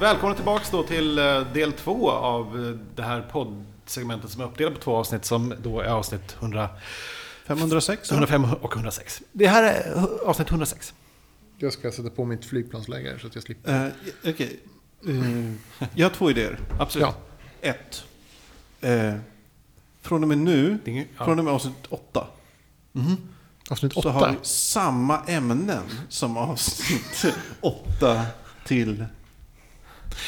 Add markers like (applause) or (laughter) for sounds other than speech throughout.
Välkomna tillbaks då till eh, del två av eh, det här poddsegmentet som är uppdelat på två avsnitt som då är avsnitt 100, 506? 105 och 106. Det här är eh, avsnitt 106. Jag ska sätta på mitt flygplansläge så att jag slipper. Uh, Okej. Eh, jag har två idéer. Absolut. Ja. Ett. Eh, från och med nu, ja. från och med avsnitt åtta, Avsnitt så har åtta. vi samma ämnen som avsnitt åtta till...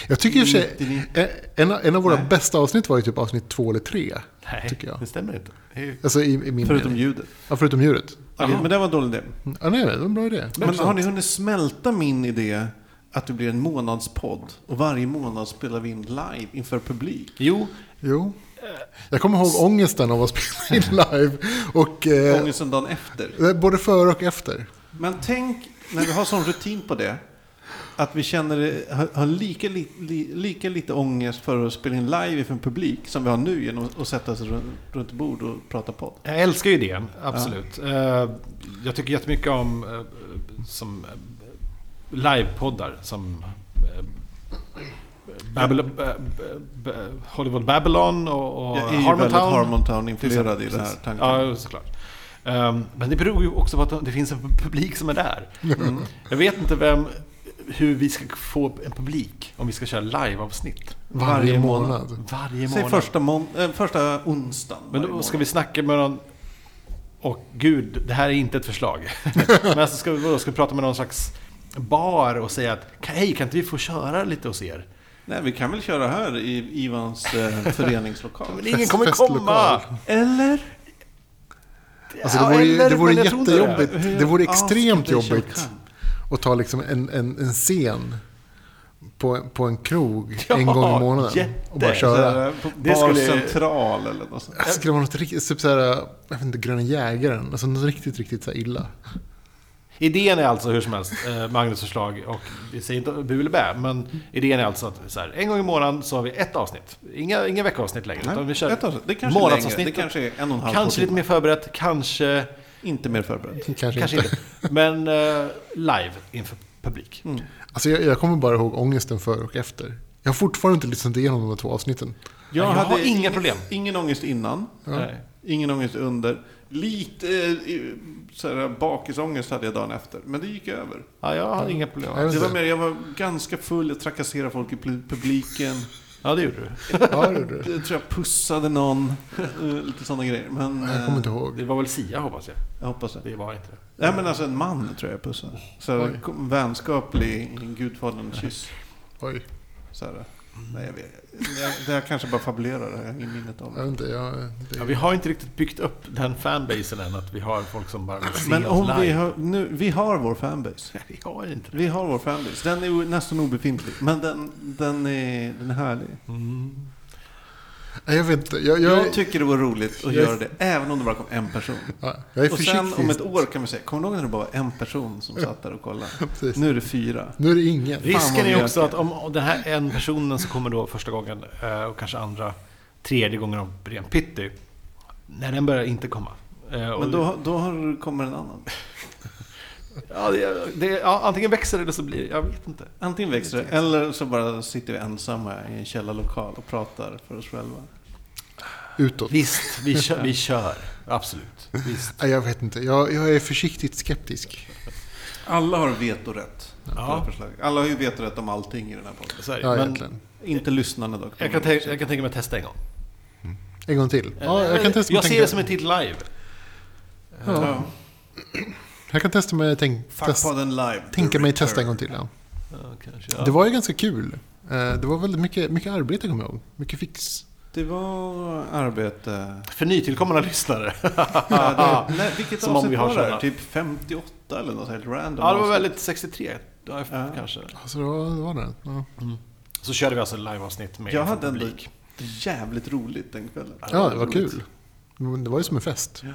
Jag tycker i och för sig, 99. eh, en, av- en av våra Nej. bästa avsnitt var ju typ avsnitt två eller tre. Nej, Tycker jag. det stämmer inte. Ju- Alltså i, i min Förutom mening. ljudet. Ja, förutom djuret. Okej, Jaha. men det var en dålig idé. Ja, nej, det var en bra idé. Men har ni hunnit smälta min idé att det blir en månadspodd? Och varje månad spelar vi in live inför publik. Jo, Jo. Jag kommer ihåg ångesten av att spela in (laughs) live. Och, eh, Ångesten dagen efter. eh, både före och efter. Men tänk när vi har sån rutin på det. Att vi känner, har, lika, li, li, lika lite ångest för att spela in live inför en publik som vi har nu genom att sätta oss runt, bord och prata podd. jag älskar ju idén. Absolut. Eh, Jag tycker jättemycket om eh, som eh, livepoddar som Babylon, Hollywood Babylon och, och Jag är Harmontown. Harmontown influerad i den här tanken. Ja, såklart. Ehm, men det beror ju också på att det finns en publik som är där. Mm. Jag vet inte vem, hur vi ska få en publik om vi ska köra liveavsnitt. Varje, Varje månad. månad. Varje Säg månad. första, mån, äh, första onsdagen. Men då ska månad. vi snacka med någon... Och gud, det här är inte ett förslag. (laughs) men alltså ska vi, ska vi prata med någon slags bar och säga att hej, kan inte vi få köra lite hos er? Nej, vi kan väl köra här i Ivans eh, (laughs) föreningslokal. Men ingen kommer komma! Eller? Alltså, det Ja, vore, ju- eller, det vore jättejobbigt. Hur- Det vore Ja, extremt jobbigt Att ta liksom en, en, en scen på, på en krog (laughs) Ja, en gång i månaden. jätte. Och bara Så köra. här, På Det skulle- Central eller något sånt. Det skulle vara något riktigt, typ såhär, jag vet inte, Gröna Jägaren. Alltså något riktigt, riktigt så illa. Idén är alltså hur som helst eh, Magnus förslag och vi säger inte bu eller bä, men idén är alltså att så här, en gång i månaden så har vi ett avsnitt. Inga, inga veckoavsnitt längre, utan vi kör ett avsnitt. Det kanske månadsavsnitt. Det kanske är en och en halv Kanske lite mer förberett, kanske, Inte mer förberedd. (laughs) Kanske, kanske inte. inte. Men eh, live inför publik. Mm. Alltså jag, jag kommer bara ihåg ångesten före och efter. Jag har fortfarande inte lyssnat igenom de här två avsnitten. Jag har inga ingen, problem. Ingen ångest innan. Nej. Ingen ångest under. Lite eh, bakisångest hade jag dagen efter. Men det gick över. Ja, jag har inga problem. Jag Det var mer, jag var ganska full, jag trakasserade folk i pu- publiken. Ja, det gjorde du. Ja, det gjorde du. Jag tror jag pussade någon. Eh, Lite sådana grejer. Men Jag kommer inte eh, ihåg. Det var väl Sia hoppas jag. jag hoppas det. Det var inte det. Nej men alltså en man tror jag jag pussade. Så Oj. vänskaplig gudfadern-kyss. Oj, Så här, nej jag vet jag, det jag kanske bara fabulerar, jag har ingen minnet av det. inte. Jag, det, Ja, vi har inte riktigt byggt upp den fanbasen än, att vi har folk som bara vill se Men oss om vi live. har, nu, vi har vår fanbase. Nej, vi har inte det. Vi har vår fanbase. Den är nästan obefintlig. Men den, den, är, den är härlig. Mm. Jag vet inte. Jag, jag, Jag tycker det var roligt att jag- göra det, även om det bara kom en person. ja, jag är Och sen om ett år kan vi säga, kommer du ihåg när det bara var en person som satt där och kollade? Precis. Nu är det fyra. Nu är det ingen. Risken är också att om den här en personen som kommer då första gången eh, och kanske andra, tredje gången av ren pitty. När den börjar inte komma. Eh, Men då, då kommer en annan. Ja, det, det, ja, antingen växer det eller så blir det, jag vet inte. Antingen växer det, eller så bara sitter vi ensamma i en källarlokal och pratar för oss själva. Utåt. Visst, vi kör. (laughs) Vi kör. Absolut. Visst. Jag vet inte. Jag, jag är försiktigt skeptisk. Alla har vetorätt. Ja. Alla har ju vetorätt om allting i den här podden. Ja, Men egentligen. Inte lyssnarna dock. jag kan, tänka, jag kan tänka mig att testa en gång. En gång till. Ja, jag kan testa jag ser det som en titel live. Ja. Jag kan testa med tänk, test, live. tänka mig testa en gång till. Ja. Ja, kanske, ja. Det var ju ganska kul. Eh, Det var väldigt mycket, mycket arbete kommer jag ihåg. Mycket fix. Det var arbete. För nytillkommande lyssnare. (laughs) Ja, det, nej, vilket Som om avsnitt vi har var det? Typ 58 eller något helt random ja, det var väldigt 63. Ja, Ja. kanske. Alltså det var, det var det. Ja. Så körde vi alltså liveavsnitt med Jag hade ändå jävligt roligt den kvällen. ja, det var roligt. kul. Men Det var ju som en fest. Ja.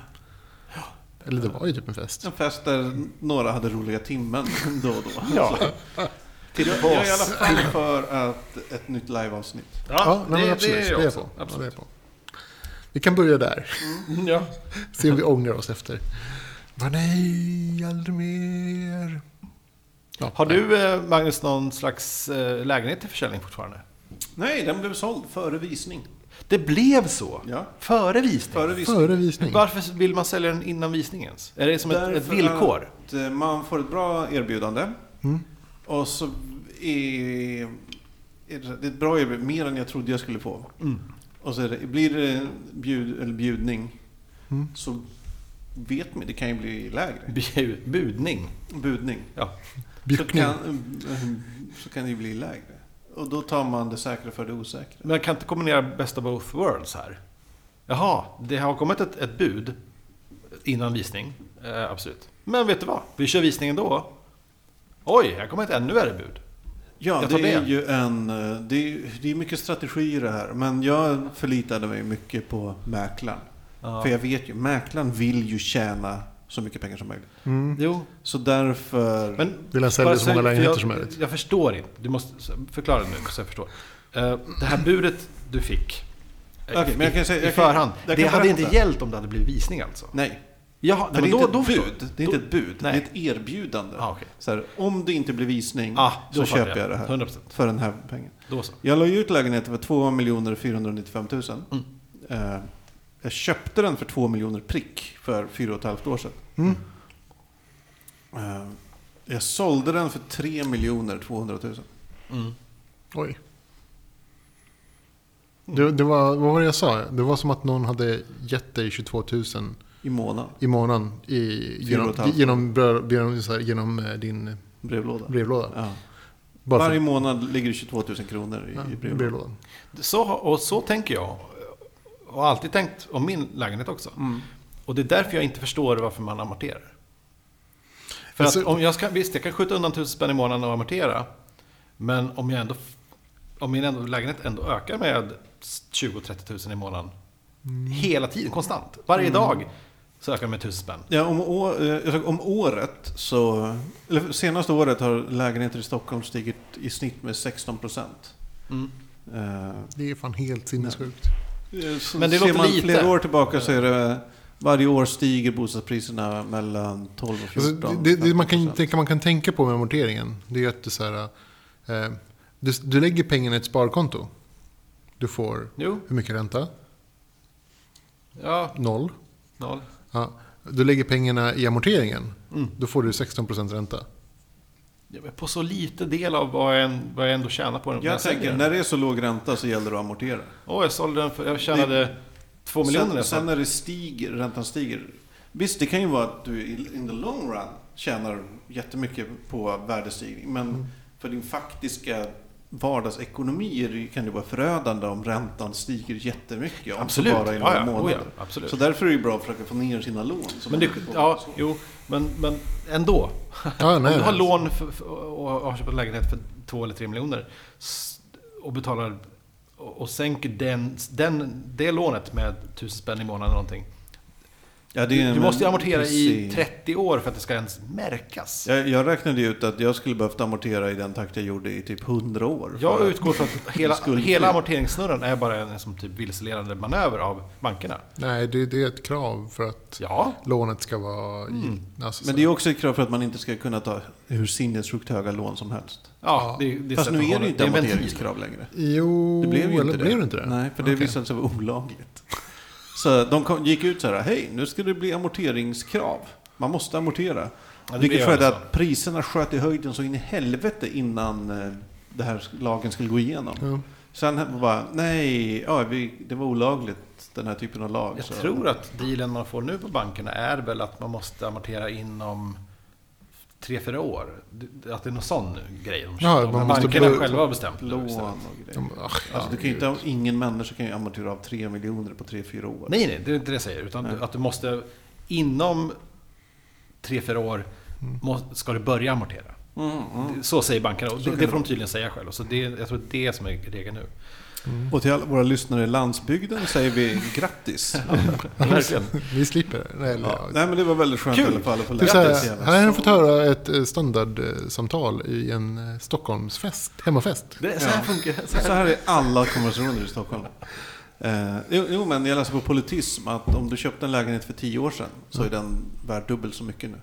Eller det var ju typ en fest. En fest där några hade roliga timmen (laughs) då och då. Ja. Så. Titta Jag, jag är i alla fall för att ett nytt liveavsnitt. Ja, nej, men det, absolut. det är jag också. Ja, det är Absolut. på. Vi kan börja där. Ja. (laughs) Se om vi ångrar oss efter. Va, nej, aldrig mer. Ja. Har du, eh, Magnus, någon slags eh, lägenhet till försäljning fortfarande? Nej, den blev såld före visning. Det blev så? Ja. Före visning? Före visning. Före visning. Varför vill man sälja den innan visningen? Är det som ett, ett villkor? Att eh, man får ett bra erbjudande. Mm. Och så är, är det ett bra erbjudande, mer än jag trodde jag skulle få. Mm. Och så det, blir det bjud, eller bjudning Mm. så vet man, det kan ju bli lägre. Bjud, budning? Budning. Ja. Så kan, så kan det ju bli lägre. Och då tar man det säkra för det osäkra. Men jag kan inte kombinera best of both worlds här. Jaha, det har kommit ett, ett bud innan visning. Eh, absolut. Men vet du vad? Vi kör visningen då. Oj, här kommer ett ännu värre bud. Ja, det är ju en... eh, Det är, det är mycket strategi i det här. Men jag förlitade mig mycket på mäklaren. Ja. För jag vet ju, mäklaren vill ju tjäna så mycket pengar som möjligt. Mm. Jo, Så därför... men... Vill han sälja så många lägenheter jag, som möjligt? Jag förstår inte. Du måste förklara det nu så jag förstår. Eh, det här budet du fick eh, Okej, men jag kan säga- i, i jag kan- förhand. jag det kan hade inte hjälpt om det hade blivit visning alltså? Nej, Jaha, för men det är då, inte då förstår bud. jag. Det är inte ett bud. Nej. Det är ett erbjudande. Ah, okej. så här, om det inte blir visning Ah, så köper jag det här. 100%. För den här pengen. Då så. Jag la ju ut lägenheten för 2 495 000. Mm. Eh, jag köpte den för 2 miljoner prick för fyra och ett halvt år sedan. Mm. Eh, jag sålde den för 3 200 000. Mm. Oj. Det, det var, vad var det jag sa? Det var som att någon hade gett dig 22 000 I månaden. i månaden i, genom, genom, genom, här, genom eh, din Brevlåda. brevlåda. Ja. Varje månad ligger det 22 000 kronor i, ja, i i brevlådan. brevlådan. Så, och så tänker jag. Och har alltid tänkt om min lägenhet också. Mm. Och det är därför jag inte förstår varför man amorterar. För Alltså- att om jag ska, visst, jag kan skjuta undan tusen spänn i månaden och amortera. Men om jag ändå, om min ändå, lägenhet ändå ökar med 20-30 000 i månaden. Hela tiden, konstant. Varje dag så ökar den med tusen spänn. Ja, om, å, eh, om året så... Eller senaste året har lägenheter i Stockholm stigit i snitt med 16 procent. Mm. Eh, Det är fan helt sinnessjukt. Så Men det ser låter man lite. flera år tillbaka så är det... Varje år stiger bostadspriserna mellan 12 och 14 Alltså, det, det man, kan, 15%. tänka, man kan tänka på med amorteringen, det är att det är så här, eh, du, du lägger pengarna i ett sparkonto. Du får Jo, hur mycket ränta? ja, Noll. noll. Ja. Du lägger pengarna i amorteringen. Mm. Då får du 16% ränta. Ja, På så lite del av vad jag, än- vad jag ändå tjänar på den. Jag säljer tänker, när det är så låg ränta så gäller det att amortera. Åh, jag sålde den för, jag tjänade två miljoner Sen, sen när det stiger, räntan stiger. Visst, det kan ju vara att du in the long run tjänar jättemycket på värdestigning. Men Mm. för din faktiska vardagsekonomi det- kan det vara förödande om räntan stiger jättemycket. Om Absolut. bara i Ja, några ja. Oh, månader. ja, absolut. Så därför är det bra att försöka få ner sina lån. Men det, ja, jo, men, men ändå. Ja, Om nej, du har lån för, för, och har köpt en lägenhet för två eller tre miljoner och betalar och, och sänker den, den, det lånet med tusen spänn i månaden eller någonting. Ja, det Du, du måste ju amortera i precis. 30 år för att det ska ens märkas. Jag, jag räknade ju ut att jag skulle behövt amortera i den takt jag gjorde i typ 100 år. Jag utgår från att (laughs) hela, hela amorteringssnurran är bara en som typ vilseledande manöver av bankerna. Nej, det, det är ett krav för att Ja, lånet ska vara... Mm. I, alltså, Men det är också ett krav för att man inte ska kunna ta hur sinnessjukt höga lån som helst. ja det, det Fast nu är det ju inte amorteringskrav längre. Jo, Det blev ju eller inte blev det. det inte det? Nej, för det visade sig vara olagligt. Så de kom, gick ut så här, hej, nu ska det bli amorteringskrav. Man måste amortera. Ja, Vilket skedde alltså. att priserna sköt i höjden så in i helvete innan eh, det här lagen skulle gå igenom. Ja. Sen bara, nej, ja, vi, det var olagligt, den här typen av lag. Jag så. tror att dealen man får nu på bankerna är väl att man måste amortera inom tre, fyra år. Att det är någon sån grej de Ja, man måste bankerna själva har bestämt. Lån och grejer. Ach, Alltså, du kan ju inte, ingen människa kan ju amortera av tre miljoner på tre, fyra år. Nej, nej, det är inte det jag säger. Utan Nej. att du måste inom tre, fyra år må, ska du börja amortera. Mm, mm. Så säger bankerna och det det får de tydligen säga själva. Så det, jag tror det är det som är regeln nu. Och till alla våra lyssnare i landsbygden säger vi grattis. (laughs) Verkligen. vi slipper det. Nej, eller, Ja, nej men det var väldigt skönt Kul. i alla fall att få lära sig. här, här har ni fått höra ett eh, standardsamtal i en eh, Stockholmsfest, hemmafest. Det, så här funkar så Så här. här är alla konversationer i Stockholm. Eh, jo, jo, men jag läste på politism att om du köpte en lägenhet för tio år sedan så är den värd dubbelt så mycket nu.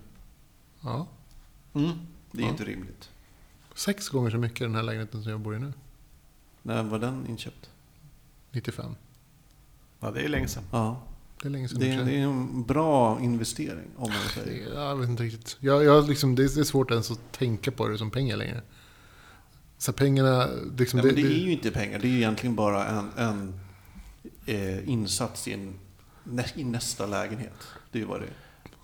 Ja. Mm. Det är Ja. inte rimligt. Sex gånger så mycket i den här lägenheten som jag bor i nu. När var den inköpt? 95. Ja, det är länge sedan. Ja. Det är länge sedan. Det, för det är en bra investering om man säger. Det- Jag vet inte riktigt. Jag, jag liksom, det, är, det är svårt ens att tänka på det som pengar längre. Så pengarna... Liksom, Ja, men det är ju inte pengar. Det är ju egentligen bara en, en eh, insats i, en, nä, i nästa lägenhet. Det är ju vad det är.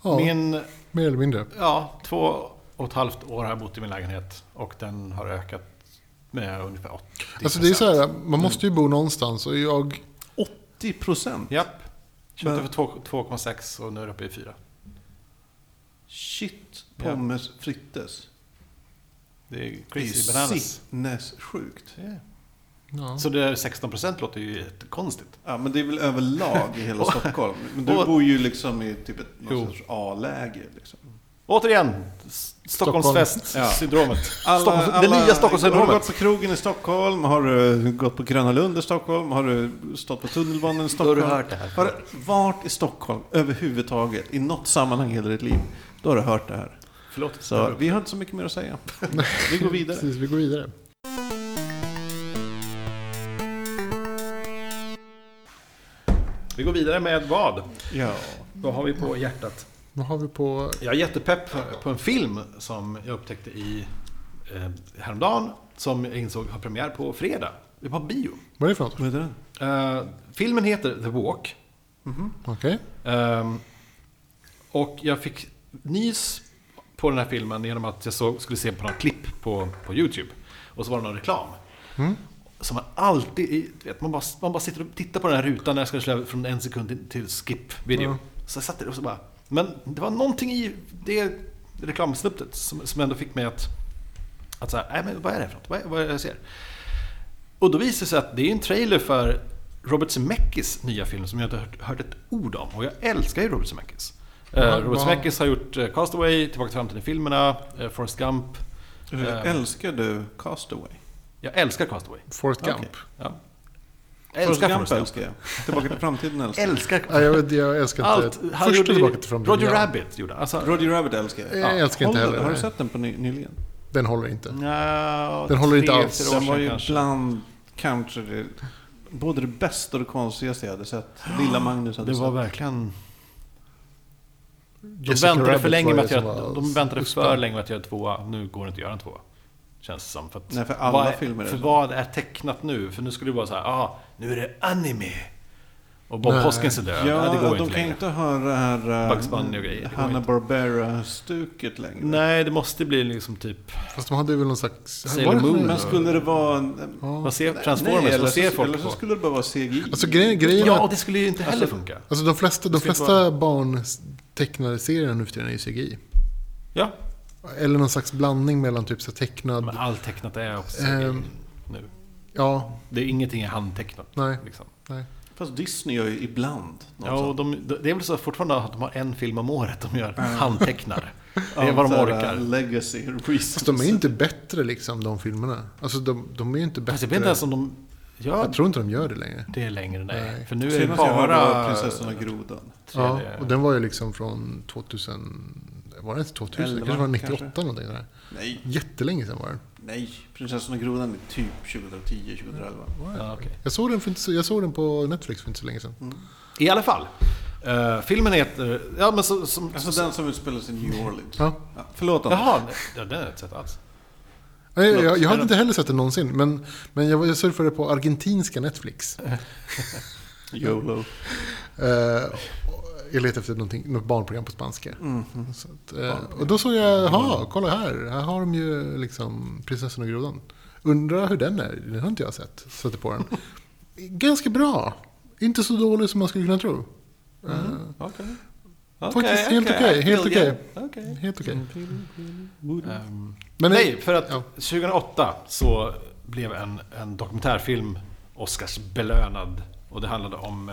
ja, Min, mer eller mindre. ja, två och ett halvt år har jag bott i min lägenhet och den har ökat med ungefär 80 Alltså det är så här, man måste ju bo någonstans och jag... 80 procent? Japp. Köpte Men- för två- 2,6 och nu är det uppe i 4. Shit, pommes frites. Det är crazy bananas. sinnessjukt. Ja. Så det är 16% låter ju jättekonstigt. Ja, men det är väl överlag i hela (laughs) Stockholm. Men du bor ju liksom i typ ett A-läge. Liksom. Återigen, Stockholmsfest-syndromet. Stockholms, det nya Har du gått Stockholmssyndromet. på krogen i Stockholm? Har du gått på Gröna Lund i Stockholm? Har du stått på tunnelbanan i Stockholm? Då har du hört det här Har du varit i Stockholm överhuvudtaget i något sammanhang i hela ditt liv? Då har du hört det här. Förlåt. Så vi har inte så mycket mer att säga. (laughs) Vi går vidare. Precis, vi går vidare. Vi går vidare med vad? Ja. Vad har vi på hjärtat? Vad har vi på... Jag är jättepepp på en film som jag upptäckte i eh, häromdagen. Som jag insåg har premiär på fredag. Det var bio. Vad är det för något? Vad heter den? Eh, filmen heter The Walk. Okej. Ehm, och jag fick nys på den här filmen genom att jag såg, skulle se på några klipp på, på YouTube. Och så var det någon reklam. Mm. Som man alltid, vet, man bara, man bara sitter och tittar på den här rutan när jag ska slå från en sekund till, till skip video. Ja. Så jag satt där och så bara, men det var någonting i det reklamsnuttet som, som ändå fick mig att, att säga, nej men vad är det för något? Vad är, vad är det jag ser? Och då visade det sig att det är en trailer för Robert Zemeckis nya film som jag inte har hört, hört ett ord om. Och jag älskar ju Robert Zemeckis. Eh, Ja, Robert vad- Zemeckis har gjort eh, Castaway, Tillbaka till framtiden-filmerna, uh, Forrest Gump. Eh. Älskar du Castaway? Jag älskar Castaway. Forrest Gump. Okej. Ja. Forrest Älskar Forrest Gump. älskar jag. Tillbaka till framtiden älskar jag. Älskar Ja, jag, vet, jag älskar inte... allt. Första gjorde tillbaka till framtiden. Roger ja. Rabbit gjorde alltså, Roger Rabbit älskar jag. Jag älskar inte heller Har du sett den på ny, nyligen? Den håller inte. Nja, Den håller inte alls. Den var ju kanske. bland kanske det, både det bästa och det konstigaste jag hade sett. Lilla Magnus hade Det var sett. verkligen... De Jessica väntade för länge med att göra, de väntade för länge med att göra tvåa. Nu går det inte att göra en tvåa. Känns det som. För, att Nej, för alla vad är, filmer är För så. vad är tecknat nu? För nu skulle det vara så här, ah, nu är det anime. Och Bob Nej. Hoskins är död. Ja, Ja, det går de inte kan längre. inte ha det här Bugs Bunny och grejer, det går Hanna inte. Barbera-stuket längre. Nej, det måste bli liksom typ... Fast de hade väl någon slags... Sailor Moon. Men skulle det vara... en- Ja. Vad ser Nej, Transformers? eller, vad ser så, folk eller så skulle det bara vara CGI. Alltså grejen, grejen Ja, det skulle ju inte heller Alltså- funka. alltså, de flesta, de flesta barn tecknade serierna nu för tiden är ju CGI. Ja, Eller någon slags blandning mellan typ så tecknad... men allt tecknat är också Ehm. nu. Ja, Det är ingenting är handtecknat. nej, Liksom. nej. Fast Disney gör ju ibland Ja, och de, det är väl så fortfarande att de har en film om året de gör handtecknar. (laughs) Det är vad de orkar. Legacy, Fast de är inte bättre liksom, de filmerna. Alltså de, de är ju inte Fast bättre. jag vet inte ens om de gör Jag tror inte de gör det längre. det längre. Nej. Nej. För nu är det bara... Prinsessan och grodan. Ja, och den var ju liksom från 2000... Var det inte 2000? Elva, kanske var 98 kanske. någonting sådär. Nej, Jättelänge sedan var den. nej. Prinsessan och grodan är typ 2010, 2011. Ja, okej. Jag såg, den för så- jag såg den på Netflix för inte så länge sedan. I alla fall. Eh, filmen heter... Ja, men så, som, Alltså den som utspelas i New Orleans. Ja. Ja, förlåt Anders. Jaha, ja, den har jag inte sett alls. Nej, jag, jag, Förlåt. hade inte heller sett den någonsin, men, men jag, jag surfade på argentinska Netflix. (laughs) YOLO. Eh, och jag letade efter något barnprogram på spanska. Mm. Så att, eh, och då såg jag, jaha, kolla här, här har de ju liksom Prinsessan och grodan. Undrar hur den är, den har inte jag sett. Satte på den. (laughs) Ganska bra. Inte så dålig som man skulle kunna tro. Eh, Okej. Faktiskt helt okej, helt okej. Okej. Helt okej. Ehm, Men Nej, för att ja. 2008 så blev en, en dokumentärfilm Oscarsbelönad. Och det handlade om...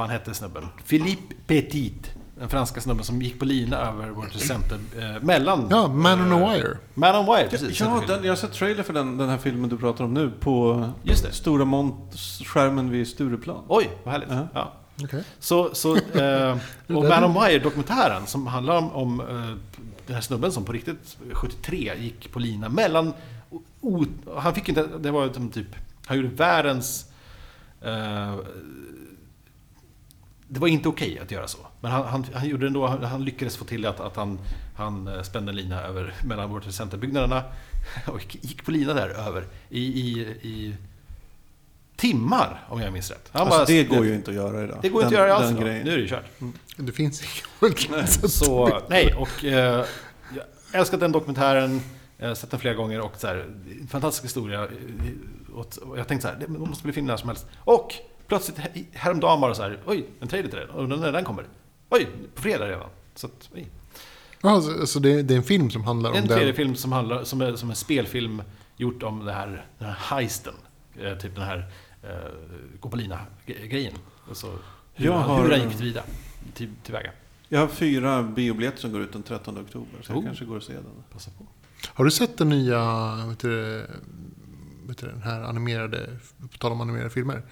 Fan hette snubben? Philippe Petit. Den franska snubben som gick på lina över World Trade Center. Eh, mellan... Ja, Man on a eh, Wire. Man on Wire, precis. Ja, den, jag har sett trailer för den, den här filmen du pratar om nu på Just det. stora mont skärmen vid Stureplan. Oj, vad härligt. Ja. Ja. Okej. Så, så, (laughs) eh, och Man on Wire-dokumentären som handlar om, om eh, den här snubben som på riktigt 73 gick på lina mellan... O, han fick inte... Det var typ... Han gjorde världens... Eh, det var inte okej att göra så. Men han, han, han gjorde det ändå. Han, han lyckades få till att, att han, han eh, spände en lina över mellan World Trade Center-byggnaderna. (laughs) Och gick på lina där över i, i, i timmar, om jag minns rätt. Han Alltså, bara- det går ju inte att göra idag. Det går inte Den- att göra alls idag. Nu är det ju kört. Det finns ingen (laughs) Så, nej, och eh, jag älskat den dokumentären. Jag har sett den flera gånger och så här, en fantastisk historia. och jag tänkte så här, det måste bli film när som helst. Och plötsligt häromdagen bara så här, oj, en trailer till den. Och när den kommer. Oj, på fredag redan. Så att, oj. Ja, så, så det, det är en film som handlar om En den. tredje film som, handlar, som, är, som en spelfilm gjort om det här, den här heisten. Eh, typ den här eh, Gopolina-grejen. Alltså, hur, Jag har- hur han gick tillvida, till, tillväga. Jag har fyra biobiljetter som går ut den 13 oktober. Så jag Oh. kanske går och ser den. Passa på. Har du sett den nya, vet du, vet du, den här animerade, på tal om animerade filmer.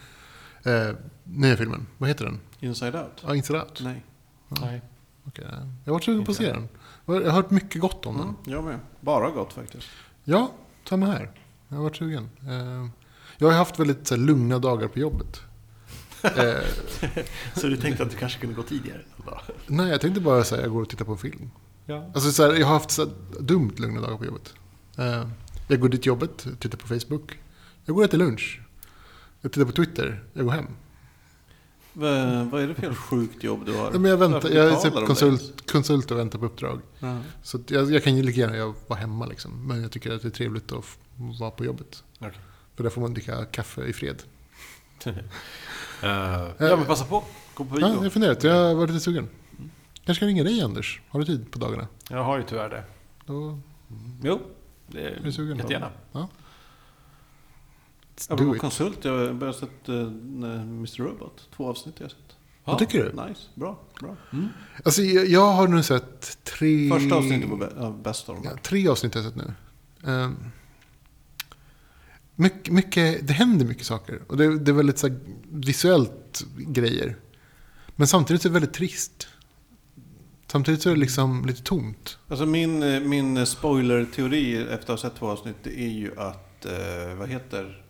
Eh, nya filmen, vad heter den? Inside Out? Ja, Inside Out. Nej. Nej. Okej, jag var sugen på att se den. Jag har hört mycket gott om den. Mm, jag med. Bara gott faktiskt. Ja, samma här. Jag har varit sugen. Eh, jag har haft väldigt så här, lugna dagar på jobbet. (laughs) Eh, Så du tänkte att du kanske kunde gå tidigare? Nej, jag tänkte bara säga jag går och tittar på film. Ja. Alltså, så här, jag har haft så här, dumt lugna dagar på jobbet. Eh, jag går dit till jobbet, tittar på Facebook. Jag går och äter lunch. Jag tittar på Twitter, jag går hem. Va, vad är det för sjukt jobb du har? Ja, men jag, väntar, jag är typ konsult, konsult och väntar på uppdrag. Ja. Så jag, jag kan ju lika gärna vara hemma liksom. Men jag tycker att det är trevligt att f- vara på jobbet. Okej. För där får man dricka kaffe i fred. (laughs) Eh, ja, men passa på. Gå på Ja, bio. jag funderat, jag var lite sugen. Kanske ska ringa dig Anders. Har du tid på dagarna? Jag har ju tyvärr det. Då Jo, det är då? jättegärna. Ja. Let's Apropå it. konsult, jag har börjat sett uh, Mr. Robot. Två avsnitt har jag sett. Vad tycker du? Nice, bra, bra. Alltså, jag, jag har nu sett tre... Första avsnittet var bä- ja, bäst av dem. Ja, tre avsnitt har jag sett nu. Um, mycket, mycket, det händer mycket saker. Och det, det är väldigt så här, visuellt grejer. Men samtidigt är det väldigt trist. Samtidigt så är det liksom lite tomt. Alltså min, eh, min spoiler-teori efter att ha sett två avsnitt det är ju att, eh, vad heter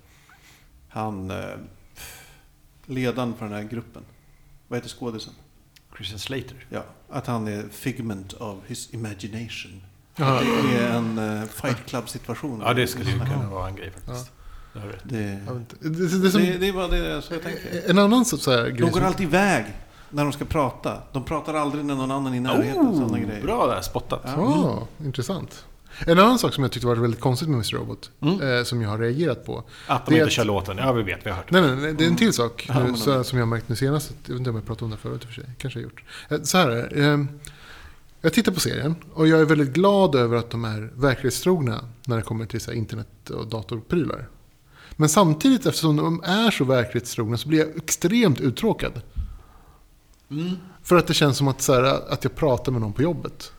han, eh, ledaren för den här gruppen? Vad heter skådisen? Christian Slater. Ja, att han är figment of his imagination. Ja, Det är en uh, fight club-situation. Ja, det skulle ju kunna vara en grej faktiskt. Rätt. Det, det, det, som, det, det är bara det som jag tänker. en annan så, så här, grej De går som, alltid iväg när de ska prata. De pratar aldrig när någon annan är i närheten. sådana grejer. Oh, bra där, spottat. Ja. Ah, intressant. En annan sak som jag tyckte var väldigt konstigt med Mr. Robot, Mm. eh, som jag har reagerat på. Att de inte att- kör låten, ja vi vet, vi har hört. Nej, nej, nej, det är en till sak Ja, nu, så, som jag har märkt nu senast. Jag vet inte om jag pratade om det förut i och för sig. Kanske jag gjort. Eh, Så här är eh, Jag tittar på serien och jag är väldigt glad över att de är verklighetstrogna när det kommer till så här, internet och datorprylar. Men samtidigt, eftersom de är så verklighetstrogna, så blir jag extremt uttråkad. Mm. För att det känns som att, så här, att jag pratar med någon på jobbet.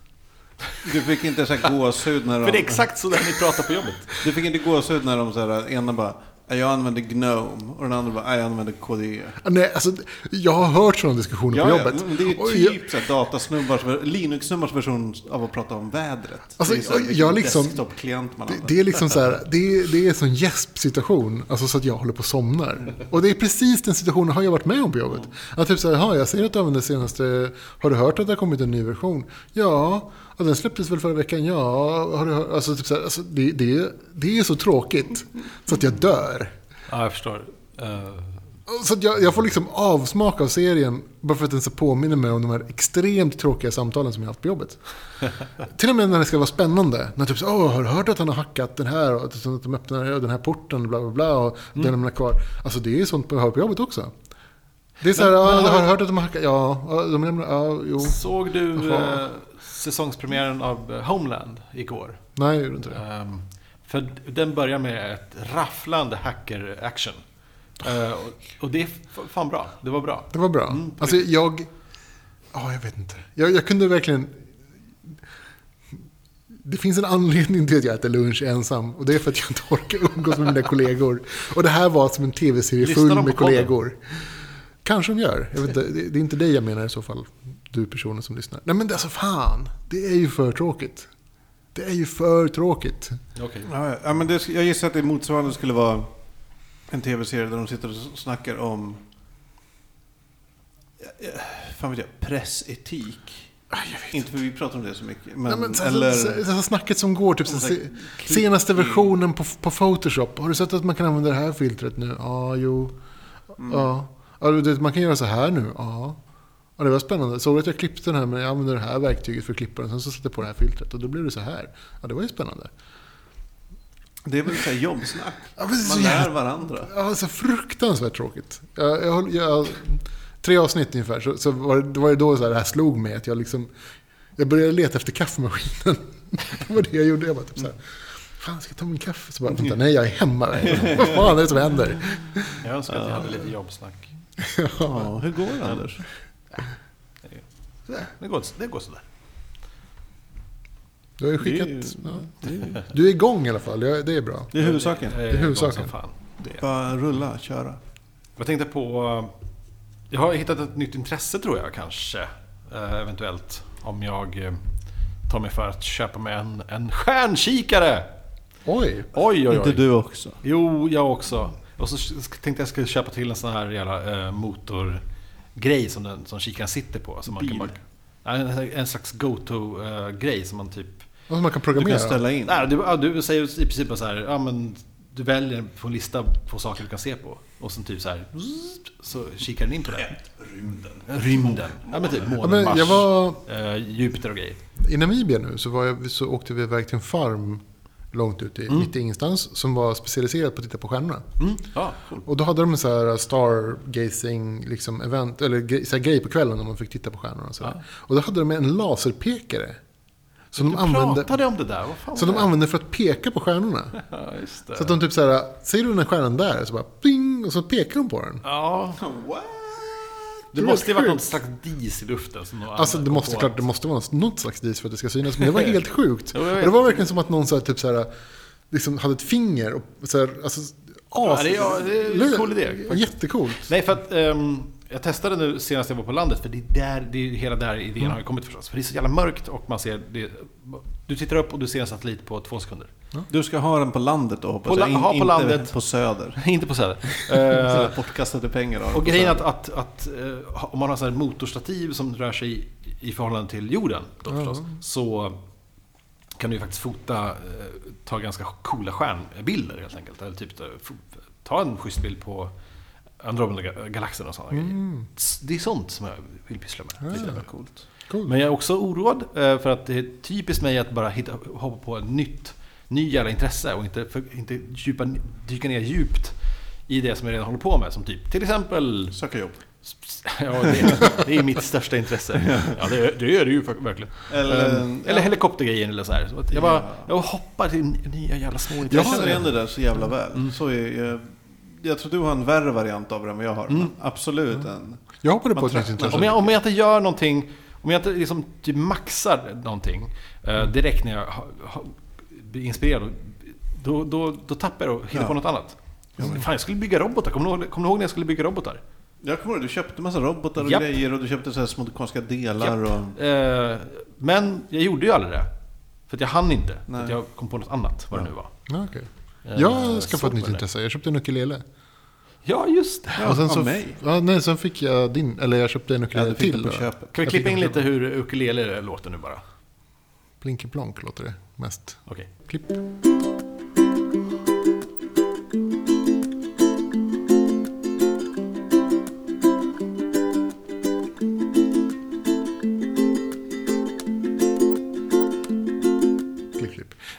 Du fick inte så här gåshud när de... För det är exakt så där ni pratar på jobbet. Du fick inte gåshud när de så här, ena bara jag använder Gnome och den andra bara jag använder KDE. Ah, Nej, alltså, jag har hört sådana diskussioner på jobbet. men det är ju Och jag- typ så här datasnubbars, Linux-snubbars version av att prata om vädret. Alltså, det är så här, jag liksom- desktop-klient man Det, använder. det är liksom så här, det är, det är en sån gäsp-situation, alltså så att jag håller på och somnar. Och det är precis den situationen har jag varit med om på jobbet. Att typ så här, "Jaha, jag ser att du använder senaste, har du hört att det har kommit en ny version? Ja, och den släpptes väl förra veckan? Ja, har du hört? Alltså, typ så här, alltså det, det, det är så tråkigt så att jag dör. Ja, jag förstår. Eh, Så att jag, jag får liksom avsmak av serien bara för att den så påminner mig om de här extremt tråkiga samtalen som jag haft på jobbet. (laughs) Till och med när det ska vara spännande. När typ så, Åh, har du hört att han har hackat den här? Och att de öppnar den här porten, bla bla bla. Och den lämnar kvar. Alltså det är sånt man hör på jobbet också. Det är så här, Men- ja, men har du hört att de har hackat? Ja, ja, de lämnar, ja, jo. Såg du Jaha. Säsongspremiären av eh, Homeland igår? Nej, jag gjorde inte det. Ehm, för den börjar med ett rafflande hacker-action. Eh, och, och det är fan bra. Det var bra. Det var bra. Mm, alltså jag... Ja, jag vet inte. Jag, jag kunde verkligen... Det finns en anledning till att jag äter lunch ensam. Och det är för att jag inte orkar umgås med mina kollegor. Och det här var som en tv-serie full med kollegor. Kanske de gör. Jag vet inte, det, det är inte dig jag menar i så fall. Du personen som lyssnar. Nej men det, alltså fan, det är ju för tråkigt. Det är ju för tråkigt. Okej. Ja, ja, men det, jag gissar att det motsvarande skulle vara en tv-serie där de sitter och snackar om fan vet jag, pressetik. Inte för vi pratar om det så mycket. Men, Nej, men, så, eller, så, så, så snacket som går, typ så, senaste versionen på, på Photoshop. Har du sett att man kan använda det här filtret nu? Ja, jo. Mm. Ja. vet, man kan göra så här nu? Ja. Ja, det var spännande. Såg du att jag klippte den här men jag använde det här verktyget för att klippa den. Sen så satte jag på det här filtret och då blev det så här. Ja, det var ju spännande. det är väl så här jobbsnack. Ja, Man lär varandra. Ja, så fruktansvärt tråkigt. Jag, jag, jag, tre avsnitt ungefär, så, så var, det, det var det då så här, det här slog mig. Att jag, liksom, jag började leta efter kaffemaskinen. (laughs) det var det jag gjorde. Jag bara typ så här, fan ska jag ta min kaffe? Så bara, vänta, nej jag är hemma. (laughs) Vad fan är det som händer? Jag önskar att jag hade lite jobbsnack. (laughs) Ja, hur går det Anders? Det går, det går sådär. Du har ju Det är skickat... ju- Ja. det är- Du är igång i alla fall, det är bra. Det är huvudsaken. Det är huvudsaken. Bara rulla, köra. Jag tänkte på... Jag har hittat ett nytt intresse tror jag kanske. Eh, eventuellt. Om jag eh, tar mig för att köpa mig en, en stjärnkikare. Oj! Oj, oj, oj. Inte du också. Jo, jag också. Och så tänkte jag skulle köpa till en sån här jävla eh, motorgrej som, den, som kikaren sitter på. Som man Bil. kan bara, Ja, en, en slags go-to-grej som man typ... Vad man kan Du programmera. kan ställa in. Nej, du, ja, du säger i princip så här, ja men du väljer på en lista på saker du kan se på. Och sen typ så här, så kikar den in på det. Rymden. Rymden. Ja men typ Ja, månen, men Mars, var, eh, Jupiter och grejer. I Namibia nu så, var jag, så åkte vi iväg till en farm långt ute i, mitt i ingenstans som var specialiserad på att titta på stjärnorna. Mm. Ja, cool. Och då hade de en så här stargazing liksom event, eller så här grej på kvällen när man fick titta på stjärnorna. Och, så. Ja. och då hade de en laserpekare. Som Du de, använde, pratade om det där, vad fan som de använde för att peka på stjärnorna. (laughs) Ja. Så att de typ så här, ser du den här stjärnan där? Så bara ping, och så pekar de på den. Ja, (laughs) What? Det måste ju varit något slags dis i luften. Som Alltså det måste, klart, det måste vara något slags dis för att det ska synas. Men det var helt (laughs) sjukt. Jo, det var verkligen som att någon så här, typ så här, liksom hade ett finger och så här, alltså, Ja, det är, ja, det är en cool idé. Jättecoolt. Nej, för att ehm, jag testade nu senast jag var på landet, för det är, där, det är hela där idén Mm. har kommit förstås. För det är så jävla mörkt och man ser... Det, du tittar upp och du ser en satellit på två sekunder. Du ska ha den på landet då hoppas På jag. ha på inte landet. på söder. (laughs) Inte på Söder. (laughs) Så Eh, bortkastade pengar och grejen att, att, att eh, om man har så här motorstativ som rör sig i, i förhållande till jorden, då förstås, så kan du ju faktiskt fota, eh, ta ganska coola stjärnbilder helt enkelt. Eller typ ta en schysst bild på Andromeda-galaxen och sådana grejer. Det är sånt som jag vill pyssla med. lite. Jävla coolt. Coolt. Men jag är också oroad för att det är typiskt mig att bara hitta, hoppa på ett nytt, ny jävla intresse och inte, för, inte djupa, dyka ner djupt i det som jag redan håller på med. Som typ till exempel... Söka jobb. (laughs) Ja, det, det är mitt största intresse. Ja, det, det är det ju verkligen. Eller, Ehm, eller helikoptergrejen eller så här. Så jag, bara, jag hoppar till nya jävla små Jag intressen. känner igen det där så jävla väl. Mm. Så är, jag, jag tror du har en värre variant av det än vad jag har. Mm. Absolut en. Jag hoppade Man på ett nytt intresse. Om jag, om jag inte gör någonting, om jag inte liksom typ maxar någonting eh, direkt när jag blir inspirerad, då, då, då tappar jag och hittar Ja. på något annat. Fan, jag skulle bygga robotar. Kommer du, ihåg, kommer du ihåg när jag skulle bygga robotar? Jag kommer ihåg, du köpte massa robotar och Japp. grejer och du köpte så här små konstiga delar. Och, Eh, men jag gjorde ju aldrig det. För att jag hann inte. För att jag kom på något annat, vad det nu var. Ja, okej. Eh, Jag ska få så ett nytt det. intresse. Jag köpte en ukulele. Ja, just det. Ja, och sen av så, mig. Ja, nej, sen fick jag din, eller jag köpte en ja, ukulele fick till. Kan vi klippa in lite hur ukulele låter nu bara? Plinky plonk låter det mest. Okej. Klipp, klipp.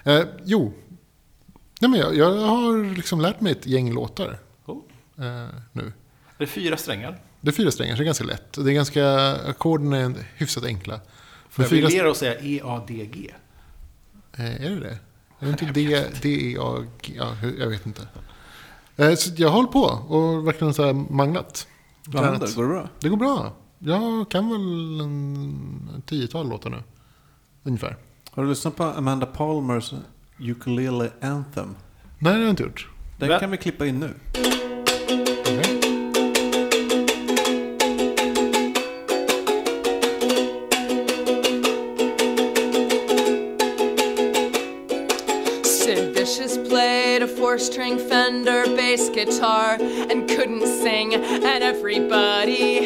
Eh, jo. Nej, men jag, jag har liksom lärt mig ett gäng låtar Oh. eh, nu. Det är fyra strängar. Det är fyra strängar, så det är ganska lätt. Det är ganska, ackorden är hyfsat enkla. Men jag fyra, briljera och säga E EADG? eh, är det det? Är det inte D, D, E, A, G? Ja, jag vet inte. Eh, så jag håller på och verkligen så här manglat. Vad händer? Går det bra? Det går bra. Jag kan väl en tiotal låtar nu. Ungefär. Har du lyssnat på Amanda Palmers Ukulele Anthem? Nej, det har jag inte gjort. Den kan vi klippa in nu. Fender bass guitar and couldn't sing, and everybody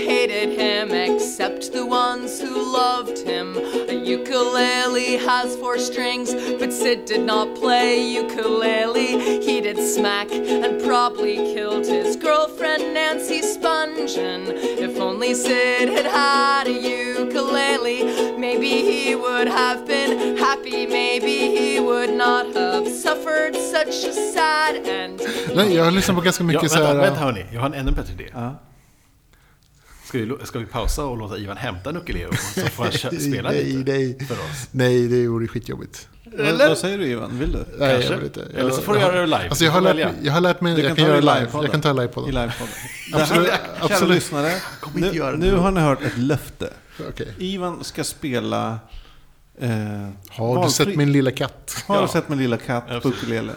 ukulele has four strings, but Sid did not play ukulele. He did smack and probably killed his girlfriend Nancy Spungen. If only Sid had had a ukulele, maybe he would have been happy, maybe he would not have suffered such a sad end. Nej, jag har lyssnat på ganska Ja, mycket så vänta, här... vänta äh, hörni, jag har en ännu bättre idé. Ja. Ska vi, ska vi pausa och låta Ivan hämta en ukulele så får han (laughs) spela nej, lite nej, för oss? nej, det vore skitjobbigt. Vad, vad säger du Ivan? Vill du? Nej, Kanske. jag vill inte. Eller så får du jag, göra det live. Alltså jag har, lärt jag har lärt mig, Du jag kan göra det live. livepodden. Jag kan ta live på I den. livepodden. Absolut, Kära absolut. lyssnare, nu, nu har ni hört ett löfte. Okej. Ivan ska spela... Eh, Har du valfri- sett min lilla katt? Har du sett min lilla katt på Absolut. ukulele?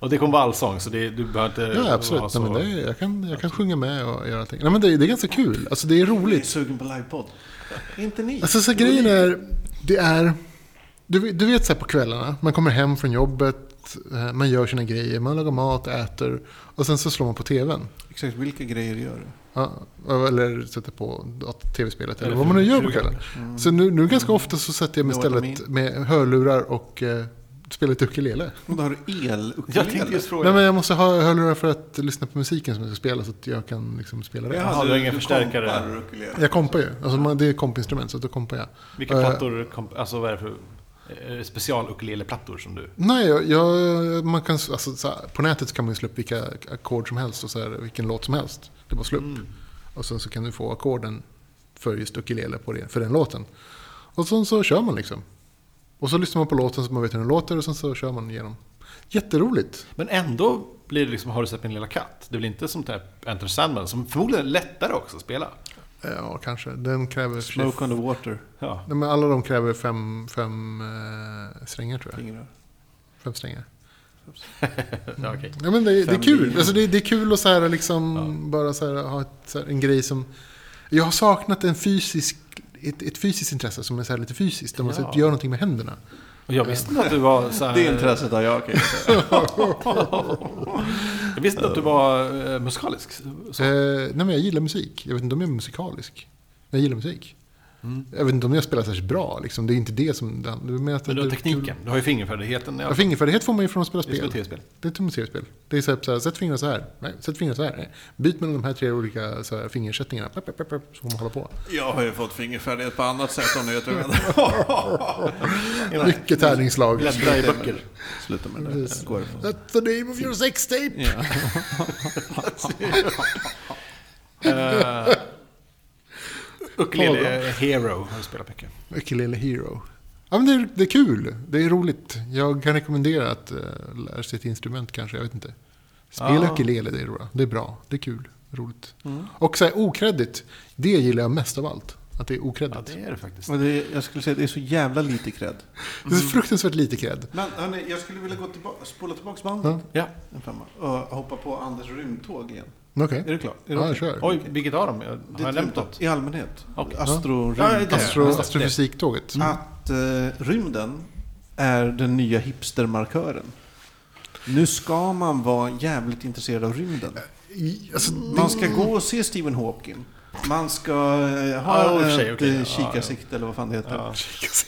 Och det kommer vara allsång, så det, du behöver inte Ja, absolut. så... Nej, men det, är- jag, kan, jag kan sjunga med och göra allting. Nej, men det, det är ganska kul. Alltså det är Jag är roligt. sugen på livepodd. Inte ni? Alltså så grejen är, det är... Du, du vet så här på kvällarna, man kommer hem från jobbet, eh, man gör sina grejer, man lagar mat, äter och sen så slår man på tvn. Exakt vilka grejer gör du? Ja, eller sätter på tv-spelet eller Eller vad man nu gör på kvällen. Så nu, nu ganska ofta så sätter jag mig istället med hörlurar och spelar lite ukulele. Och då har du Jag el-ukulele? tänkte just fråga. Nej men jag måste ha hörlurar för att lyssna på musiken som jag ska spela så att jag kan liksom spela det. Jaha, du har ingen förstärkare. Jag kompar ju. Alltså man, det är kompinstrument så då kompar jag. Vilka Eh, plattor, kom, alltså vad är det för eh, special ukulele-plattor som du... Nej, jag, jag, man kan, alltså, så här, på nätet kan man ju slå upp vilka ackord som helst och så här, vilken låt som helst. Det är bara slå upp. Mm. Och sen så kan du få ackorden för just ukulele på det, för den låten. Och sen så kör man liksom. Och så lyssnar man på låten så man vet hur den låter och sen så kör man igenom. Jätteroligt. Men ändå blir det liksom, har du sett min lilla katt? Det blir inte som typ Enter Sandman, som förmodligen är lättare också att spela. Ja, kanske. Den kräver... Smoke on the water. Ja. Nej, men alla de kräver fem, fem eh, strängar tror jag. Fingrar. Fem strängar. (laughs) ja okej. Ja, men det, det är kul. Alltså, det, det är kul att så här, liksom, bara så här, ha ett, så här, en grej som... Jag har saknat en fysisk, ett, ett fysiskt intresse som är så här lite fysiskt. Där man Ja. gör någonting med händerna. Och jag visste inte att du var så här, Det intresset har jag kan. Jag (laughs) visste inte att du var eh, musikalisk. Så. Eh, nej, men jag gillar musik. Jag vet inte om jag är musikalisk. Men jag gillar musik. Mm. Jag vet inte om jag spelar särskilt bra. Liksom. Det är inte det som... Det är mer att Men du har det är tekniken, kul. du har ju fingerfärdigheten. Ja, fingerfärdighet får man ju från att spela Det är spel. Det är ett tv-spel. Det är så här, så här, sätt fingrarna så här. Nej, sätt fingrarna så här. Nej. Byt mellan de här tre olika så här, fingersättningarna. Pep, pep, pep, pep, så får man hålla på. Jag har ju fått fingerfärdighet på annat sätt om ni vet vad menar. (laughs) Mycket tärningslag. Bläddra i böcker. Sluta med det. Precis. Går. That's the name of your sex tape. Ja. Uh, (laughs) (laughs) Ukulele Hero har du spelat mycket. Ukulele Hero. Ja, men det, är, det är kul. Det är roligt. Jag kan rekommendera att uh, lära sig ett instrument kanske. Jag vet inte. Spela Ja. ukulele, det är bra. Det är bra. Det är kul. Roligt. Mm. Och så här, okreddigt. Det gillar jag mest av allt. Att det är Ja, okreddigt. det är det faktiskt. Och det är, jag skulle säga att det är så jävla lite cred. (laughs) det... är så fruktansvärt lite cred. Men hörni, jag skulle vilja gå tillbaka, spola tillbaka bandet Ja. Ja. en femma, och hoppa på Anders rymdtåg igen. Okej. Är du klar? Är du Ja, kör. Oj, vilket av dem? Har är jag nämnt typ något? I allmänhet. Okej. Astro, Ja, rymd. Astro, astrofysiktåget. Att eh, rymden är den nya hipstermarkören. Nu ska man vara jävligt intresserad av rymden. Alltså, Man ska gå och se Stephen Hawking. Man ska eh, Ja, ha sig, ett okej. eh, Ja, kikarsikte eller vad fan det heter.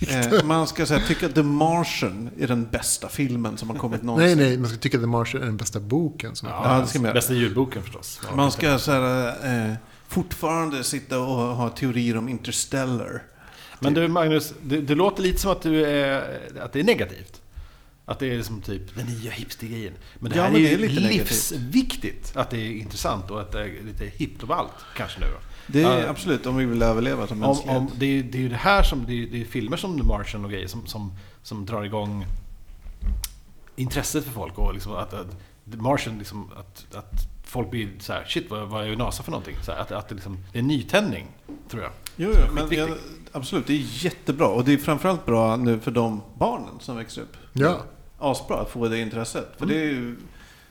Ja. Eh, man ska här, tycka att The Martian är den bästa filmen som har kommit någonsin. Nej, nej, man ska tycka att The Martian är den bästa boken. Som Ja, det ska man. Bästa ljudboken förstås. Ja, Man ska så här, eh, fortfarande sitta och ha teorier om Interstellar. Men du Magnus, det, det låter lite som att, du är, att det är negativt. Att det är som typ den nya hipstergrejen. Men det Ja, här men är ju är lite negativt. livsviktigt att det är intressant och att det är lite hippt och allt kanske nu då. Det är Ja. absolut om vi vill överleva som Om, mänsklighet. om, det, är, det är ju det här som, det är, det är filmer som The Martian och grejer som, som, som drar igång intresset för folk och liksom att, att The Martian liksom, att, att folk blir så här, shit vad, vad är NASA för någonting? Så här, att, att det, liksom, det är en nytändning, tror jag. Jo, jo men jag, absolut, det är jättebra. Och det är framförallt bra nu för de barnen som växer upp. Ja. Asbra att få det intresset. För det är ju,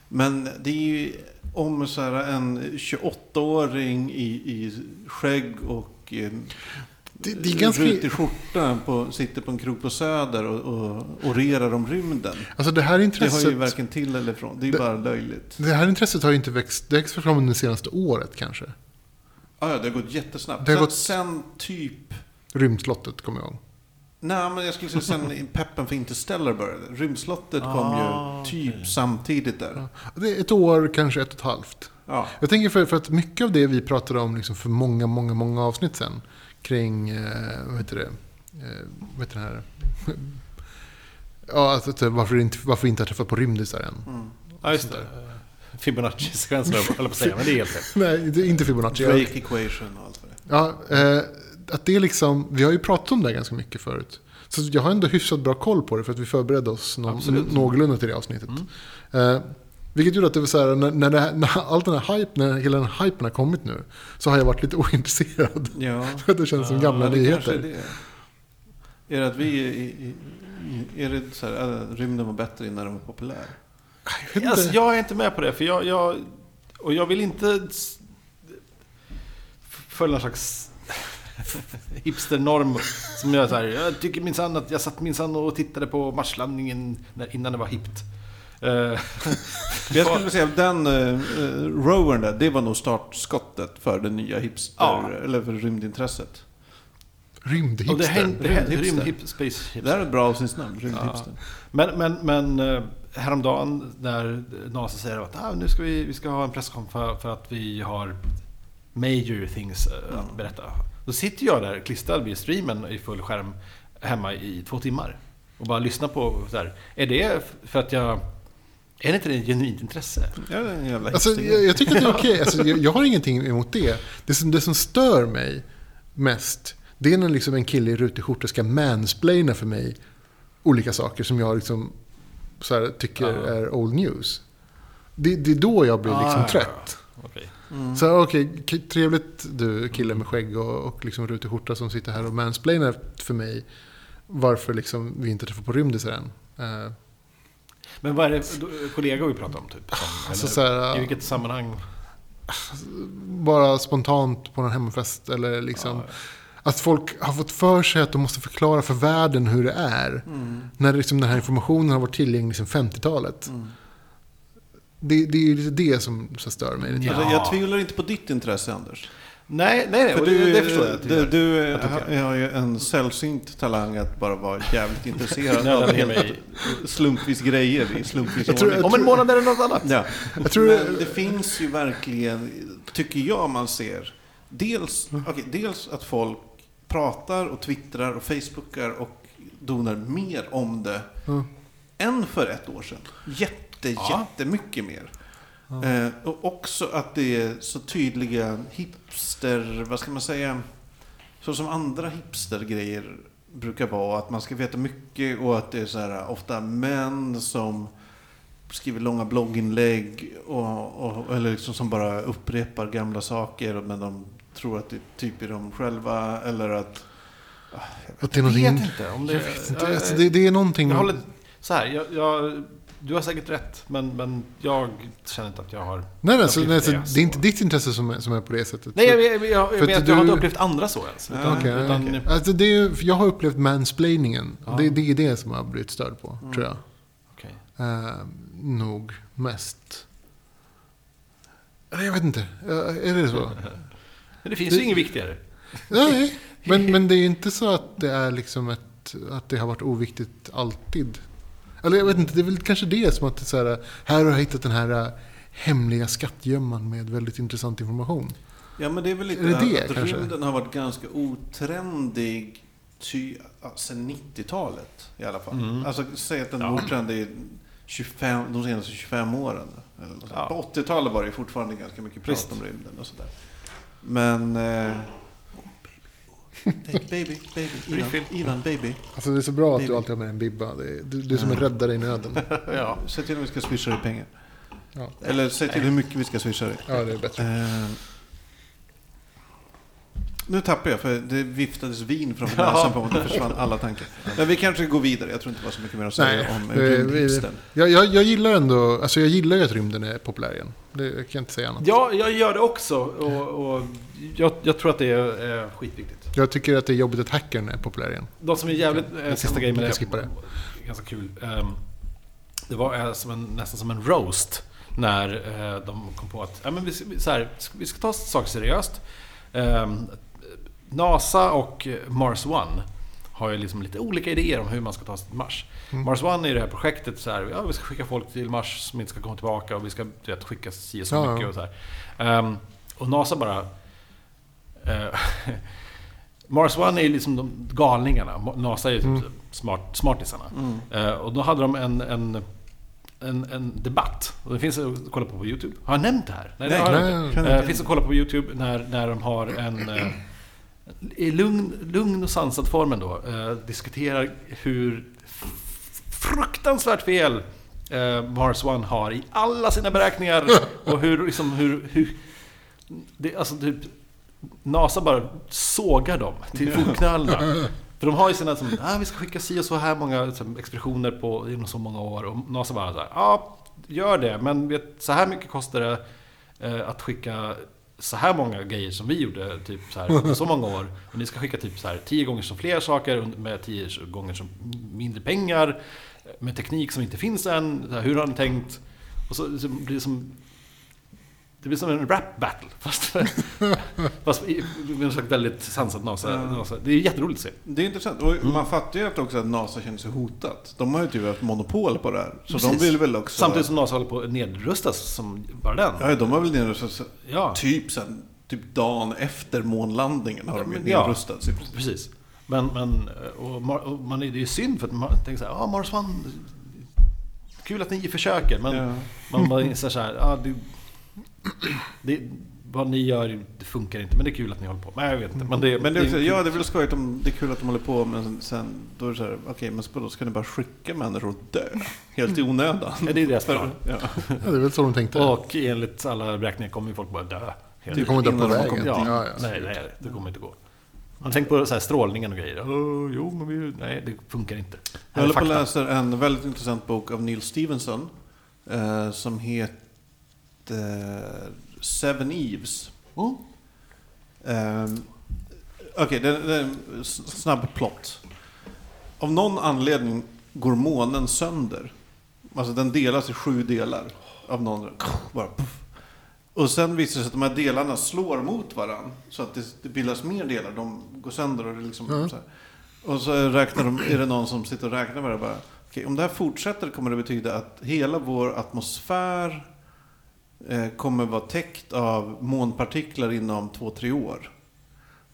men det är ju om så här en 28-åring i, i skägg och eh, Det, det är ganska... rutig skjorta på, sitter på en krog på Söder och, och orerar om rymden. Alltså det här Det intresset... har ju varken till eller från. Det är ju Det- bara löjligt. Det här intresset har ju inte växt, det har växt fram under det senaste året kanske. Ja, ja, det har gått jättesnabbt. Det har sen, gått- sen typ... Rymdslottet kommer jag ihåg. Nej, men jag skulle säga sen peppen för Interstellar började. Rymdslottet kom Ah, ju typ okej. samtidigt där. Ja. Det är ett år, kanske ett och ett halvt. Ja. Jag tänker för, för att mycket av det vi pratade om liksom för många, många, många avsnitt sen. Kring, eh, vad heter det? Eh, vad heter det här? (laughs) ja, att, att, varför, inte, varför vi inte har träffat på rymdisar än. Mm. Ja, just det. Fibonacci-sekvensen höll jag på att säga, men det är helt rätt. (laughs) Nej, det är inte Fibonacci. Drake equation och allt vad det. Ja, eh, att det är liksom, vi har ju pratat om det här ganska mycket förut. Så jag har ändå hyfsat bra koll på det för att vi förberedde oss nå- Absolut. någorlunda till det avsnittet. Eh, vilket gjorde att det var så här, när, när, här- (laughs) när all den här hype, när hela den här hypen har kommit nu, så har jag varit lite (laughs) ointresserad. Ja. För att det känns som gamla det är nyheter. det. Är det att vi... i- Är det så här, äh, rymden var bättre innan den var populär? Jag Alltså, jag är inte med på det, för jag... jag och jag vill inte följa någon slags (laughs) hipsternorm som gör så här. Jag tycker minsann att jag satt minsann och tittade på Marslandningen när, innan det var hippt. Eh, (laughs) Jag skulle säga att den uh, rovern där, det var nog startskottet för det nya hipster, Ja. eller för rymdintresset. och det Rymdhipster. händer... det händer- Rymdhipster. Rymdhip, space Det här är ett bra avsnittsnamn, rymdhipster. Men, men, men eh, häromdagen när NASA säger att ah, nu ska vi, vi ska ha en presskonferens för, för att vi har major things eh, att berätta. Då sitter jag där klistrad vid streamen i full skärm hemma i två timmar. Och bara lyssnar på så här. Är det för att jag... Är det inte ett genuint intresse? Ja, det är en jävla Alltså, jag, jag tycker att det är (laughs) okej. Alltså, jag, jag har ingenting emot det. Det som, det som stör mig mest, det är när liksom en kille i rutig skjorta ska mansplaina för mig olika saker som jag liksom, så här, tycker Ja. är old news. Det, det är då jag blir liksom Ah, trött. Okej. Mm. Så okej, k- trevligt du kille med skägg och, och liksom rutig skjorta som sitter här och mansplainar för mig varför liksom vi inte träffar på rymdisar än. Eh, Men vad är det kollegor vi pratar om? Typ, Alltså, så här, I vilket sammanhang? bara spontant på en hemmafest eller liksom Ja, Att folk har fått för sig att de måste förklara för världen hur det är. Mm. När liksom den här informationen har varit tillgänglig sedan 50-talet. Mm. Det, det är ju lite det som så stör mig lite. Ja. Alltså, jag tvivlar inte på ditt intresse, Anders. Nej, nej, nej. För du, det, det förstår jag. Du, du Jag har, ju en sällsynt talang att bara vara jävligt intresserad (laughs) av helt slumpvis grejer i slumpvis Jag tror- ordning. Om en månad är det något annat. Ja. Jag tror Men det finns ju verkligen, tycker jag man ser, dels, okej, dels att folk pratar och twittrar och facebookar och donar mer om det Mm. än för ett år sedan. Jätte, Ja. jättemycket mer. Eh, och också att det är så tydliga hipster, vad ska man säga, så som andra hipstergrejer brukar vara. Att man ska veta mycket och att det är så här, ofta män som skriver långa blogginlägg och, och, eller liksom som bara upprepar gamla saker men de tror att det typ är de själva eller att... Att det är Jag vet någonting... inte. Om det, Jag vet inte. jag- Alltså, det, det är någonting... Jag håller... Så här, jag, jag, du har säkert rätt, men, men jag känner inte att jag har... Nej, nej, alltså, upplevt nej, alltså, det det är inte så. ditt intresse som är, som är på det sättet. Nej, jag, jag, jag, För jag har du- inte upplevt andra så ens. Utan, Okej, utan, okej. Alltså, det är, ju- jag har upplevt mansplainingen. Ja. Det, det är det som jag har blivit störd på, tror jag. okej. Eh, nog mest. Jag vet inte. Är det så? Men (laughs) det finns Det- ju inget viktigare. Nej, men, men (laughs) det är inte så att det är liksom ett, att det har varit oviktigt alltid. Eller jag vet inte, det är väl kanske det som att det så här, här har jag hittat den här äh, hemliga skattgömman med väldigt intressant information. Ja men det är väl lite Är det det, att kanske? rymden har varit ganska otrendig ty, ja, sen 90-talet i alla fall. Mm. Alltså säg att den Ja. ja. otrendig i 25, de senaste 25 åren. Ja. På 80-talet var det fortfarande ganska mycket prat Visst. om rymden och sådär. Men... Eh, baby, baby, Ivan. Ivan, baby. Alltså det är så bra att du alltid har med en bibba. Det är, du, du är som en räddare i nöden. (laughs) ja. Säg till om vi ska swisha dig pengar. Ja, Eller säg till hur mycket vi ska swisha dig. ja det är bättre. Eh, Nu tappar jag för det viftades vin framför (laughs) Ja. näsan på mig och det försvann alla tankar. Men vi kanske går vidare. Jag tror inte det var så mycket mer att säga Nej, om vi- rymdhipstern. Jag, jag, jag gillar ändå, alltså jag gillar ju att rymden är populär igen. Det jag kan jag inte säga annat. Ja, jag gör det också. Och, och jag, jag tror att det är eh, skitviktigt. Jag tycker att det är jobbigt att hackern är populär igen. De som är jävligt... Eh, kan- sista grejen med det. skippa det. Ganska kul. Ehm, det var eh, som en, nästan som en roast. När eh, de kom på att ja, men vi, ska- vi- så här, vi ska ta saker seriöst. Ehm, NASA och Mars One har ju liksom lite olika idéer om hur man ska ta sig till Mars. Mm. Mars One är ju det här projektet så här, ja, vi ska skicka folk till Mars som inte ska komma tillbaka och vi ska du vet, skicka si så Ja, ja. mycket och så här. Ehm, och NASA bara... eh, (laughs) Mars One är ju liksom de galningarna. NASA är ju typ Mm. smart, smartisarna. Mm. Eh, och då hade de en, en, en, en debatt. Och det finns att kolla på på YouTube. Har jag nämnt det här? Nej, det har jag nej, inte. Eh, inte. finns att kolla på YouTube när, när de har en... I lugn, lugn och sansad formen då eh, diskuterar hur fruktansvärt fel eh, Mars One har i alla sina beräkningar. (laughs) Och hur, liksom, hur, hur det, alltså typ, NASA bara sågar dem till fotknölarna. (laughs) För de har ju sina som, ah, vi ska skicka si och så här många liksom, expeditioner på inom så många år. Och NASA bara så här, ja, gör det. Men vet, så här mycket kostar det eh, att skicka så här många grejer som vi gjorde typ så här under (laughs) så många år. Och ni ska skicka typ så här tio gånger så fler saker med tio gånger så mindre pengar. Med teknik som inte finns än. Här, hur har ni tänkt? Och så, så blir det som det blir som en rap battle. (laughs) Fast, fast med en slags väldigt sansad NASA. Ja. NASA. Det är jätteroligt att se. Det är intressant. Och Mm. man fattar ju att också att NASA känner sig hotat. De har ju typ haft monopol på det här. Så Precis. de vill väl också... Samtidigt som NASA håller på att nedrustas som bara den. Ja, de har väl nedrustats Ja, typ sen, typ dagen efter månlandningen har Ja, de ju ja. nedrustats. princip. precis. Men, men och, och man, är- det är ju synd för att man tänker så här, ah, Mars One, kul att ni försöker. Men Ja. man bara inser så här, ah, det, (clears throat) det, vad ni gör, det funkar inte. Men det är kul att ni håller på. Nej, jag vet inte. Men det, Men det är också, ja det är väl skojigt om det är kul att de håller på men sen då är det så här, okej men då ska ni bara skicka människor att dö. Helt i onödan. Ja, det är deras plan. Ja. Ja, det är väl så de tänkte. Och enligt alla beräkningar kommer ju folk bara dö. Helt det kommer dö på vägen. kommit Ja, Ja, ja. nej, nej, det kommer inte gå. Man tänker på så här strålningen och grejer. Oh, jo, men vi, nej, det funkar inte. Jag Här är håller på att läsa en väldigt intressant bok av Neil Stevenson. Eh, som heter Seven Eves. Mm. Eh, Okej, det, det är en snabb plott. Av någon anledning går månen sönder. Alltså den delas i sju delar. Av någon, bara puff. Och sen visar det sig att de här delarna slår mot varandra. Så att det, det bildas mer delar. De går sönder och det liksom Ja. så här. Och så räknar de, är det någon som sitter och räknar med det bara. Okej, om det här fortsätter kommer det betyda att hela vår atmosfär eh, kommer vara täckt av månpartiklar inom två, tre år.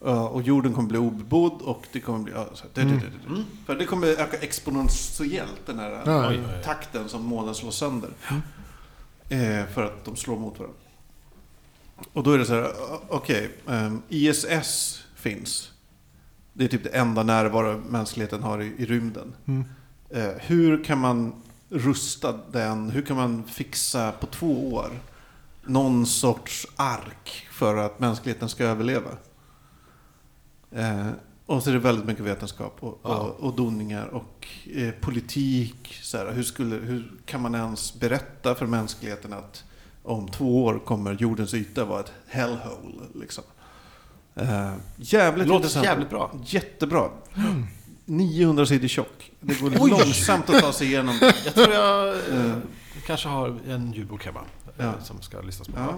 Eh, och jorden kommer bli obebodd och det kommer bli... Det, det, det, det. För det kommer öka exponentiellt den här Ja, takten som månen slår sönder. Eh, för att de slår mot varandra. Och då är det så här, okej, ehm, ISS finns. Det är typ det enda närvaro mänskligheten har i, i rymden. Mm. Eh, hur kan man rusta den? Hur kan man fixa på två år någon sorts ark för att mänskligheten ska överleva? Eh, och så är det väldigt mycket vetenskap och, Ja. och, och doningar och eh, politik. Så här, hur, skulle, hur kan man ens berätta för mänskligheten att om två år kommer jordens yta vara ett hellhole? Liksom. Eh, jävligt låter intressant. jävligt bra. Jättebra. 900 sidor tjock. Det går långsamt att ta sig igenom. Jag tror jag eh, kanske har en ljudbok hemma. Ja. Som ska lyssnas på. Ja,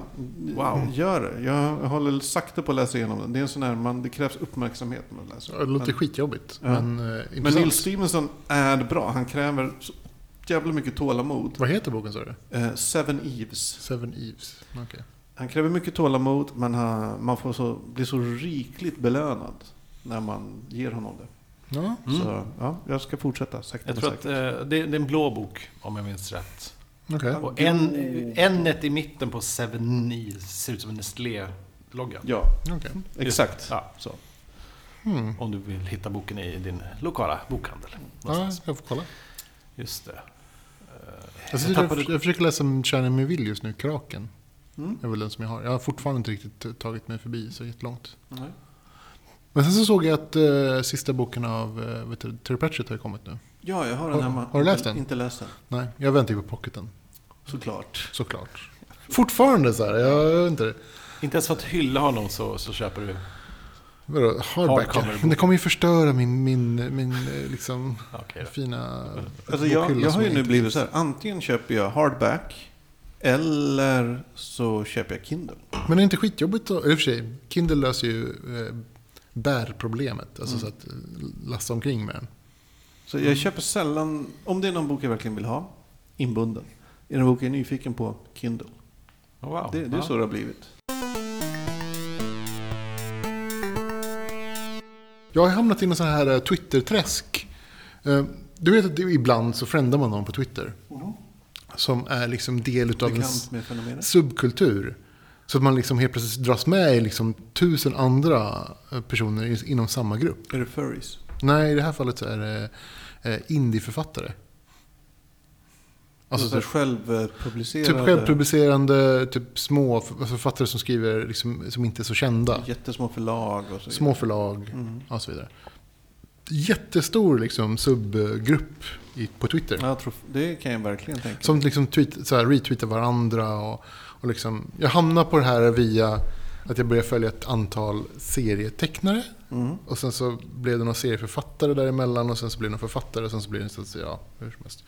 Wow. Gör det. Jag håller sakta på att läsa igenom den. Det är en sån här, man, det krävs uppmärksamhet när man läser Ja, Det låter men, skitjobbigt. Ja. Men, eh, men. Neil Stevenson är bra. Han kräver så jävla mycket tålamod. Vad heter boken sa du? Eh, Seven Eves. Seven Eves. Okej. Han kräver mycket tålamod, men han, man får så, blir så rikligt belönad när man ger honom det. Ja. Mm. Så ja, jag ska fortsätta sakta Jag tror att eh, det, det är en blå bok, om jag minns rätt. Okej. Och en, enet i mitten på 7 ser ut som en Nestlé-logga. Ja, Okej. exakt. Ja, så. Hmm. Om du vill hitta boken i din lokala bokhandel. Ja, jag får kolla. Just det. Jag, Jag jag, tappade- jag försöker läsa om Shining Me Will just nu, Kraken. Mm. är väl den som jag har. Jag har fortfarande inte riktigt tagit mig förbi så jättelångt. Nej. Men sen så såg jag att eh, sista boken av uh, Terry Pratchett har kommit nu. Ja, jag har den Har- hemma. har du läst den? Inte läst den. Nej, jag väntar ju på pocketen. Såklart. Såklart. Fortfarande så här, jag vet inte. Inte ens för att hylla honom så, så köper du... Vadå, hardback? Hardcover. Men det kommer ju förstöra min, min, min eh, liksom, då. fina Alltså jag, jag har ju nu blivit så här. Antingen köper jag hardback. Eller så köper jag Kindle. Men är det inte skitjobbigt då? I och för sig, Kindle löser ju eh, bärproblemet. Alltså så att eh, lasta omkring med den. Så jag köper sällan, om det är någon bok jag verkligen vill ha, inbunden. Är det en bok jag är nyfiken på, Kindle. Oh, wow. Det, det är Ja. så det har blivit. Jag har hamnat i en sån här eh, Twitter-träsk. Eh, Du vet att ibland så frändar man någon på Twitter. Som är liksom del utav en subkultur. Så att man liksom helt plötsligt dras med i liksom tusen andra eh, personer inom samma grupp. Är det furries? Nej, i det här fallet så är det indieförfattare. Alltså, Alltså så typ, självpublicerade, typ självpublicerande, typ små f- författare som skriver liksom, som inte är så kända. jättesmå förlag och så Små förlag Mm. och så vidare. Jättestor liksom, subgrupp i, på Twitter. Ja, jag tror, det kan jag verkligen tänka Som liksom tweet, så här, retweetar varandra. Och, och liksom, jag hamnar på det här via att jag började följa ett antal serietecknare. Mm. Och sen så blev det några serieförfattare däremellan. Och sen så blev det några författare. Och sen så blev det så att, ja, hur som helst.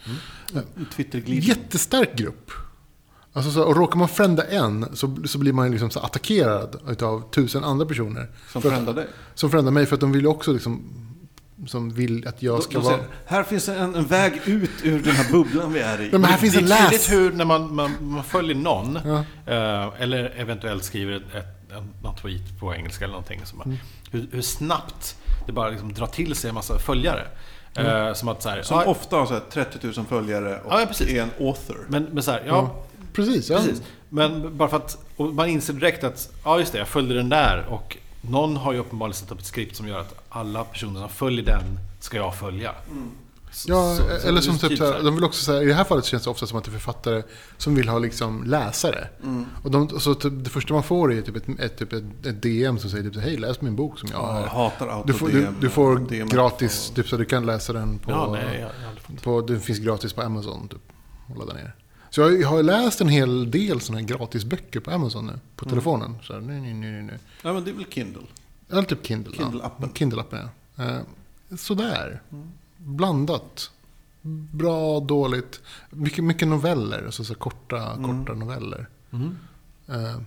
Twitterglidning. Jättestark grupp. Alltså så, och råkar man frända en så, så blir man liksom så attackerad av tusen andra personer. Som frändar dig. Som frändar mig för att de vill också liksom, som vill att jag ska De vara... säger, här finns en, en väg ut ur den här bubblan vi är i. Nej, men här finns det en är tydligt hur när man, man, man följer någon, Ja. eh, eller eventuellt skriver ett, ett, en, någon tweet på engelska eller någonting, som, Mm. Hur, hur snabbt det bara liksom drar till sig en massa följare. Eh, som att så här, Som ja, ofta har så här 30 000 följare och Ja, är en author. men, men så här, ja, Precis, ja. Precis. Men bara för att man inser direkt att, ja just det, jag följde den där och någon har ju uppenbarligen satt upp ett skript som gör att alla personer som följer den ska jag följa. Så- Ja, så- så eller som typ så här, så de vill också säga, i det här fallet känns det ofta som att det är författare som vill ha liksom läsare. Mm. Och de, så typ, det första man får är typ ett, ett, typ ett, ett DM som säger typ hej läs min bok som jag Ja, jag har. hatar Du får, du, du får DM. gratis, typ så du kan läsa den på, Ja, nej, jag, jag har på, det finns gratis på Amazon typ. Och ladda ner. Så jag, har läst en hel del sådana här gratisböcker på Amazon nu, på telefonen. Så här, nej, nej, nej, nej. Ja, men det är väl Kindle. Eller typ Kindle. ja. Kindle-appen. Kindle-appen, ja. Eh, sådär. Blandat. Bra, dåligt. Mycket, mycket noveller. Alltså så korta, korta noveller. Mm. Eh,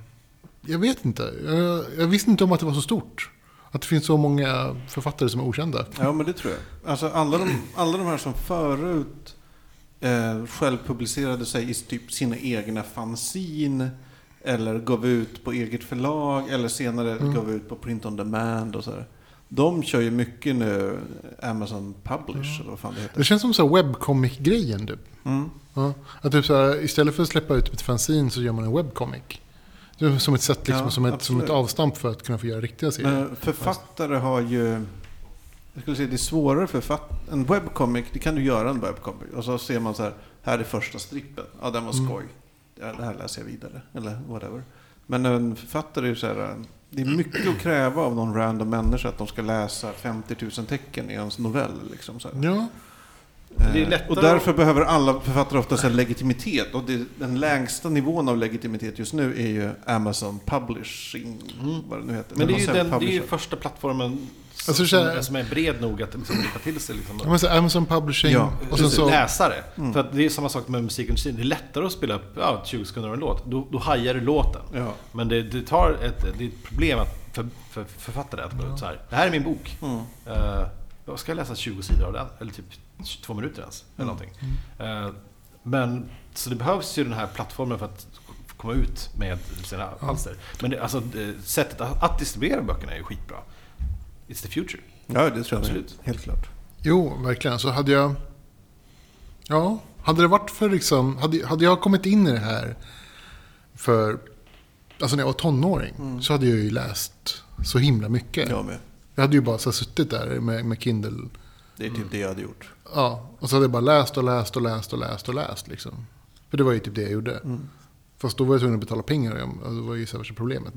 jag vet inte. Jag, jag visste inte om att det var så stort. Att det finns så många författare som är okända. Ja, men det tror jag. Alltså alla de, alla de här som förut eh, självpublicerade sig i typ sina egna fanzine eller gav ut på eget förlag eller senare Mm. gav ut på print on demand och så här. De kör ju mycket nu Amazon Publish eller vad fan det heter. Det känns som så webcomic-grejen typ. Mm. Ja. Att typ så här, istället för att släppa ut ett fanzine så gör man en webcomic. Som ett sätt, liksom, Ja, som, ett, som ett avstamp för att kunna få göra riktiga serier. Men författare har ju... Jag skulle säga det är svårare för fatt, En webcomic, det kan du göra en webcomic. Och så ser man så här, här är första strippen. Ja, den var Mm. skoj. Ja, det här läser jag vidare. Eller whatever. Men en författare är ju så här... Det är mycket att kräva av någon random människa att de ska läsa 50 000 tecken i ens novell. Liksom så här. Ja, Det är Eh, och därför behöver alla författare ofta här legitimitet. Och det, den lägsta nivån av legitimitet just nu är ju Amazon Publishing. Mm. Vad det nu heter. Men det är ju, den, det är ju första plattformen som, Alltså, så här- som, som är bred nog att liksom gripa till sig. Liksom, Ja, men så Amazon Publishing Ja, och sen så... läsare. Mm. För att det är samma sak med musikindustrin. Det är lättare att spela upp ja, 20 sekunder av en låt. Då, då hajar du låten. Ja. Men det, det, tar ett, det är ett problem att för, för författare att gå ut så här. Det här är min bok. Mm. Uh, jag ska jag läsa 20 sidor av den? Eller typ 22 minuter ens. Eller Mm. någonting. Eh, men, så det behövs ju den här plattformen för att komma ut med sina alster. Men det, alltså, det, sättet att, att distribuera böckerna är ju skitbra. It's the future. Ja, det tror jag Absolut. Helt klart. Jo, verkligen. Så hade jag... Ja, hade det varit för liksom... Hade, hade jag kommit in i det här för... Alltså när jag var tonåring så hade jag ju läst så himla mycket. Jag med. Jag hade ju bara så här suttit där med, med Kindle. Det är typ det jag hade gjort. Ja, och så hade jag bara läst och läst och läst och läst och läst liksom. För det var ju typ det jag gjorde. Mm. Fast då var jag tvungen att betala pengar och det var ju så här värsta problemet.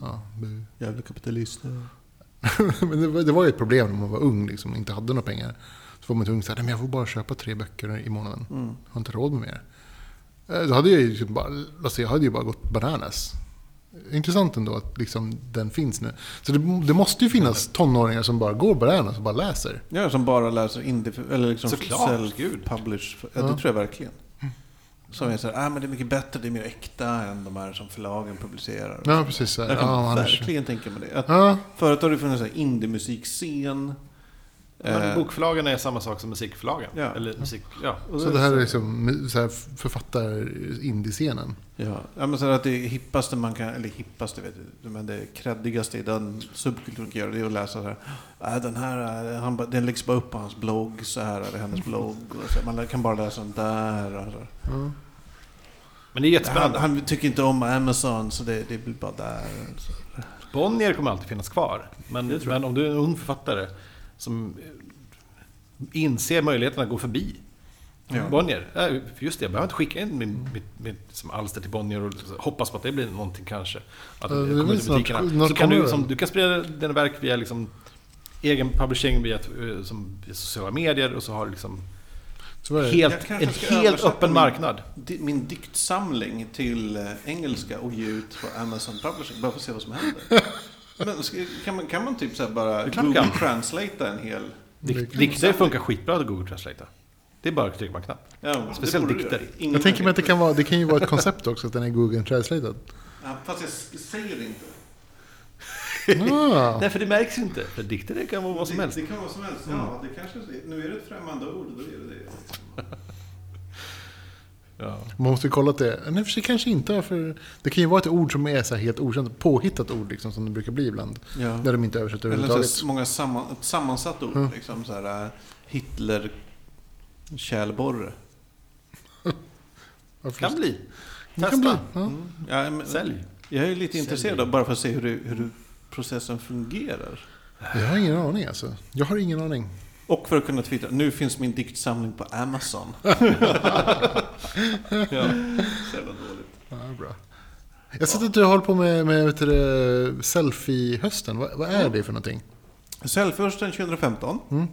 Ja, bu. Jävla kapitalister. (laughs) men det, var, det var ju ett problem när man var ung liksom, och inte hade några pengar. Så var man tvungen att säga, "Nej, men jag får bara köpa tre böcker i månaden. Mm. Jag har inte råd med mer. Eh, Då hade jag ju liksom bara, alltså jag hade ju bara gått bananas. Intressant ändå att liksom den finns nu. Så det, det måste ju finnas tonåringar som bara går bananas och bara läser. Ja, som bara läser indie, eller liksom self-publish. Ja, det tror jag verkligen. Som är så här, ah, men det är mycket bättre, det är mer äkta än de här som förlagen publicerar. Ja, precis. Så. Jag kan Ja, verkligen tänka mig det. Att ja, Förut har det funnits en indie-musikscen. Men Eh, bokförlagen är samma sak som musikförlagen. Ja. Eller musik, ja. så det här är liksom så här författar-indiescenen. Ja, ja men så att det hippaste man kan, eller hippaste vet du, men det kreddigaste i den subkulturen kan göra det är att läsa så här. Äh, den här, äh, han, den läggs bara upp på hans blogg, så här är det hennes (laughs) blogg. Och så, man kan bara läsa den där. Och så. Ja. Men det är Han, jättespännande. han tycker inte om Amazon, så det, det blir bara där. Så. Bonnier kommer alltid finnas kvar. Men, men om du är en ung författare som eh, inser möjligheten att gå förbi Ja. Bonnier. för Just det, jag behöver inte skicka in min, mitt, mitt som alster till Bonnier och hoppas på att det blir någonting kanske. Att det kommer till butikerna. snart Så kan du, som, du kan sprida dina verk via liksom egen publishing via, eh, som, sociala medier och så har du liksom helt, en helt öppen min- marknad. Min diktsamling till eh, engelska och ge ut på Amazon Publishing, bara för att se vad som händer. (laughs) Men kan, man, kan man typ så här bara Det Google. Translata en hel... Dik- Dikter funkar skitbra att Google Translate. Det är bara att trycka på en knapp. Ja, det Speciellt dikter. Jag tänker mig att det kan, vara, det kan ju vara ett koncept också, att den är Google translated. Ja, fast jag säger det inte. Ah, (laughs) Nej, för det märks inte. För dikter det kan vara vad som det, helst. Det kan vara vad som helst. Ja, det kanske, nu är det ett främmande ord, då är det det. (laughs) Ja. man måste ju kolla att det... Nej, för det kanske inte för... Det kan ju vara ett ord som är så här helt okänt, påhittat ord liksom, som det brukar bli ibland. Ja. Där de inte översätter Eller så överhuvudtaget. många samman, ett sammansatt ord. Mm. Liksom så här, äh, Hitler kärlborre. Varför (laughs) Kan bli. Det kan bli. Testa. Ja. Ja, men, Sälj. jag är lite Sälj. intresserad av bara för att se hur, hur processen fungerar. Jag har ingen aning alltså. Jag har ingen aning. Och för att kunna twittra. Nu finns min diktsamling på Amazon. (laughs) Ja. Så jävla dåligt. Ja, bra. Jag har sett att du håller på med, med vet du, det, selfie-hösten. Vad, vad är det för någonting? Säljförsten 2015. Mm.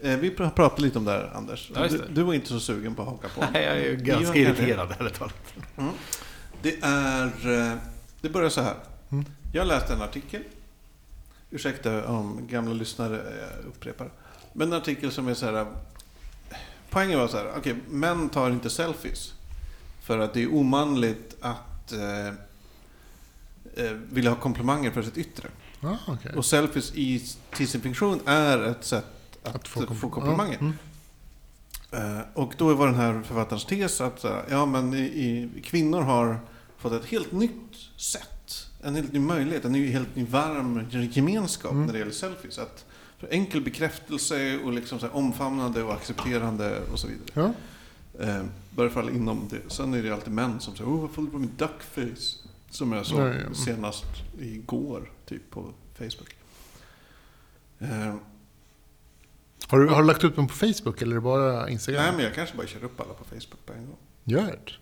Eh, vi pr- pratade lite om det här, Anders. Ja, just du, det. du var inte så sugen på att haka på. (laughs) Nej, jag är ju ganska irriterad ärligt talat. Det är... eh, Det börjar så här. Mm. Jag läste en artikel. Ursäkta om gamla lyssnare eh, upprepar. Men en artikel som är så här... Poängen var så här. Okej, män tar inte selfies. För att det är omanligt att eh, eh, vilja ha komplimanger för sitt yttre. Ah, okej. Och selfies i, till sin funktion är ett sätt att, Att få, få kom- komplimanger. Mm. Eh, och då var den här författarens tes att ja, men i, i, kvinnor har fått ett helt nytt sätt. En helt ny möjlighet, en ny, helt ny varm gemenskap Mm. när det gäller selfies. Att enkel bekräftelse och liksom så omfamnande och accepterande och så vidare. Ja. Eh, börjar falla inom det. Sen är det alltid män som säger Åh, vad på min duckface? Som jag såg ja. senast igår, typ på Facebook. Eh, Har, du, har du lagt upp den på Facebook eller är det bara Instagram? nej, men jag kanske bara kör upp alla på Facebook på en gång. Gör det.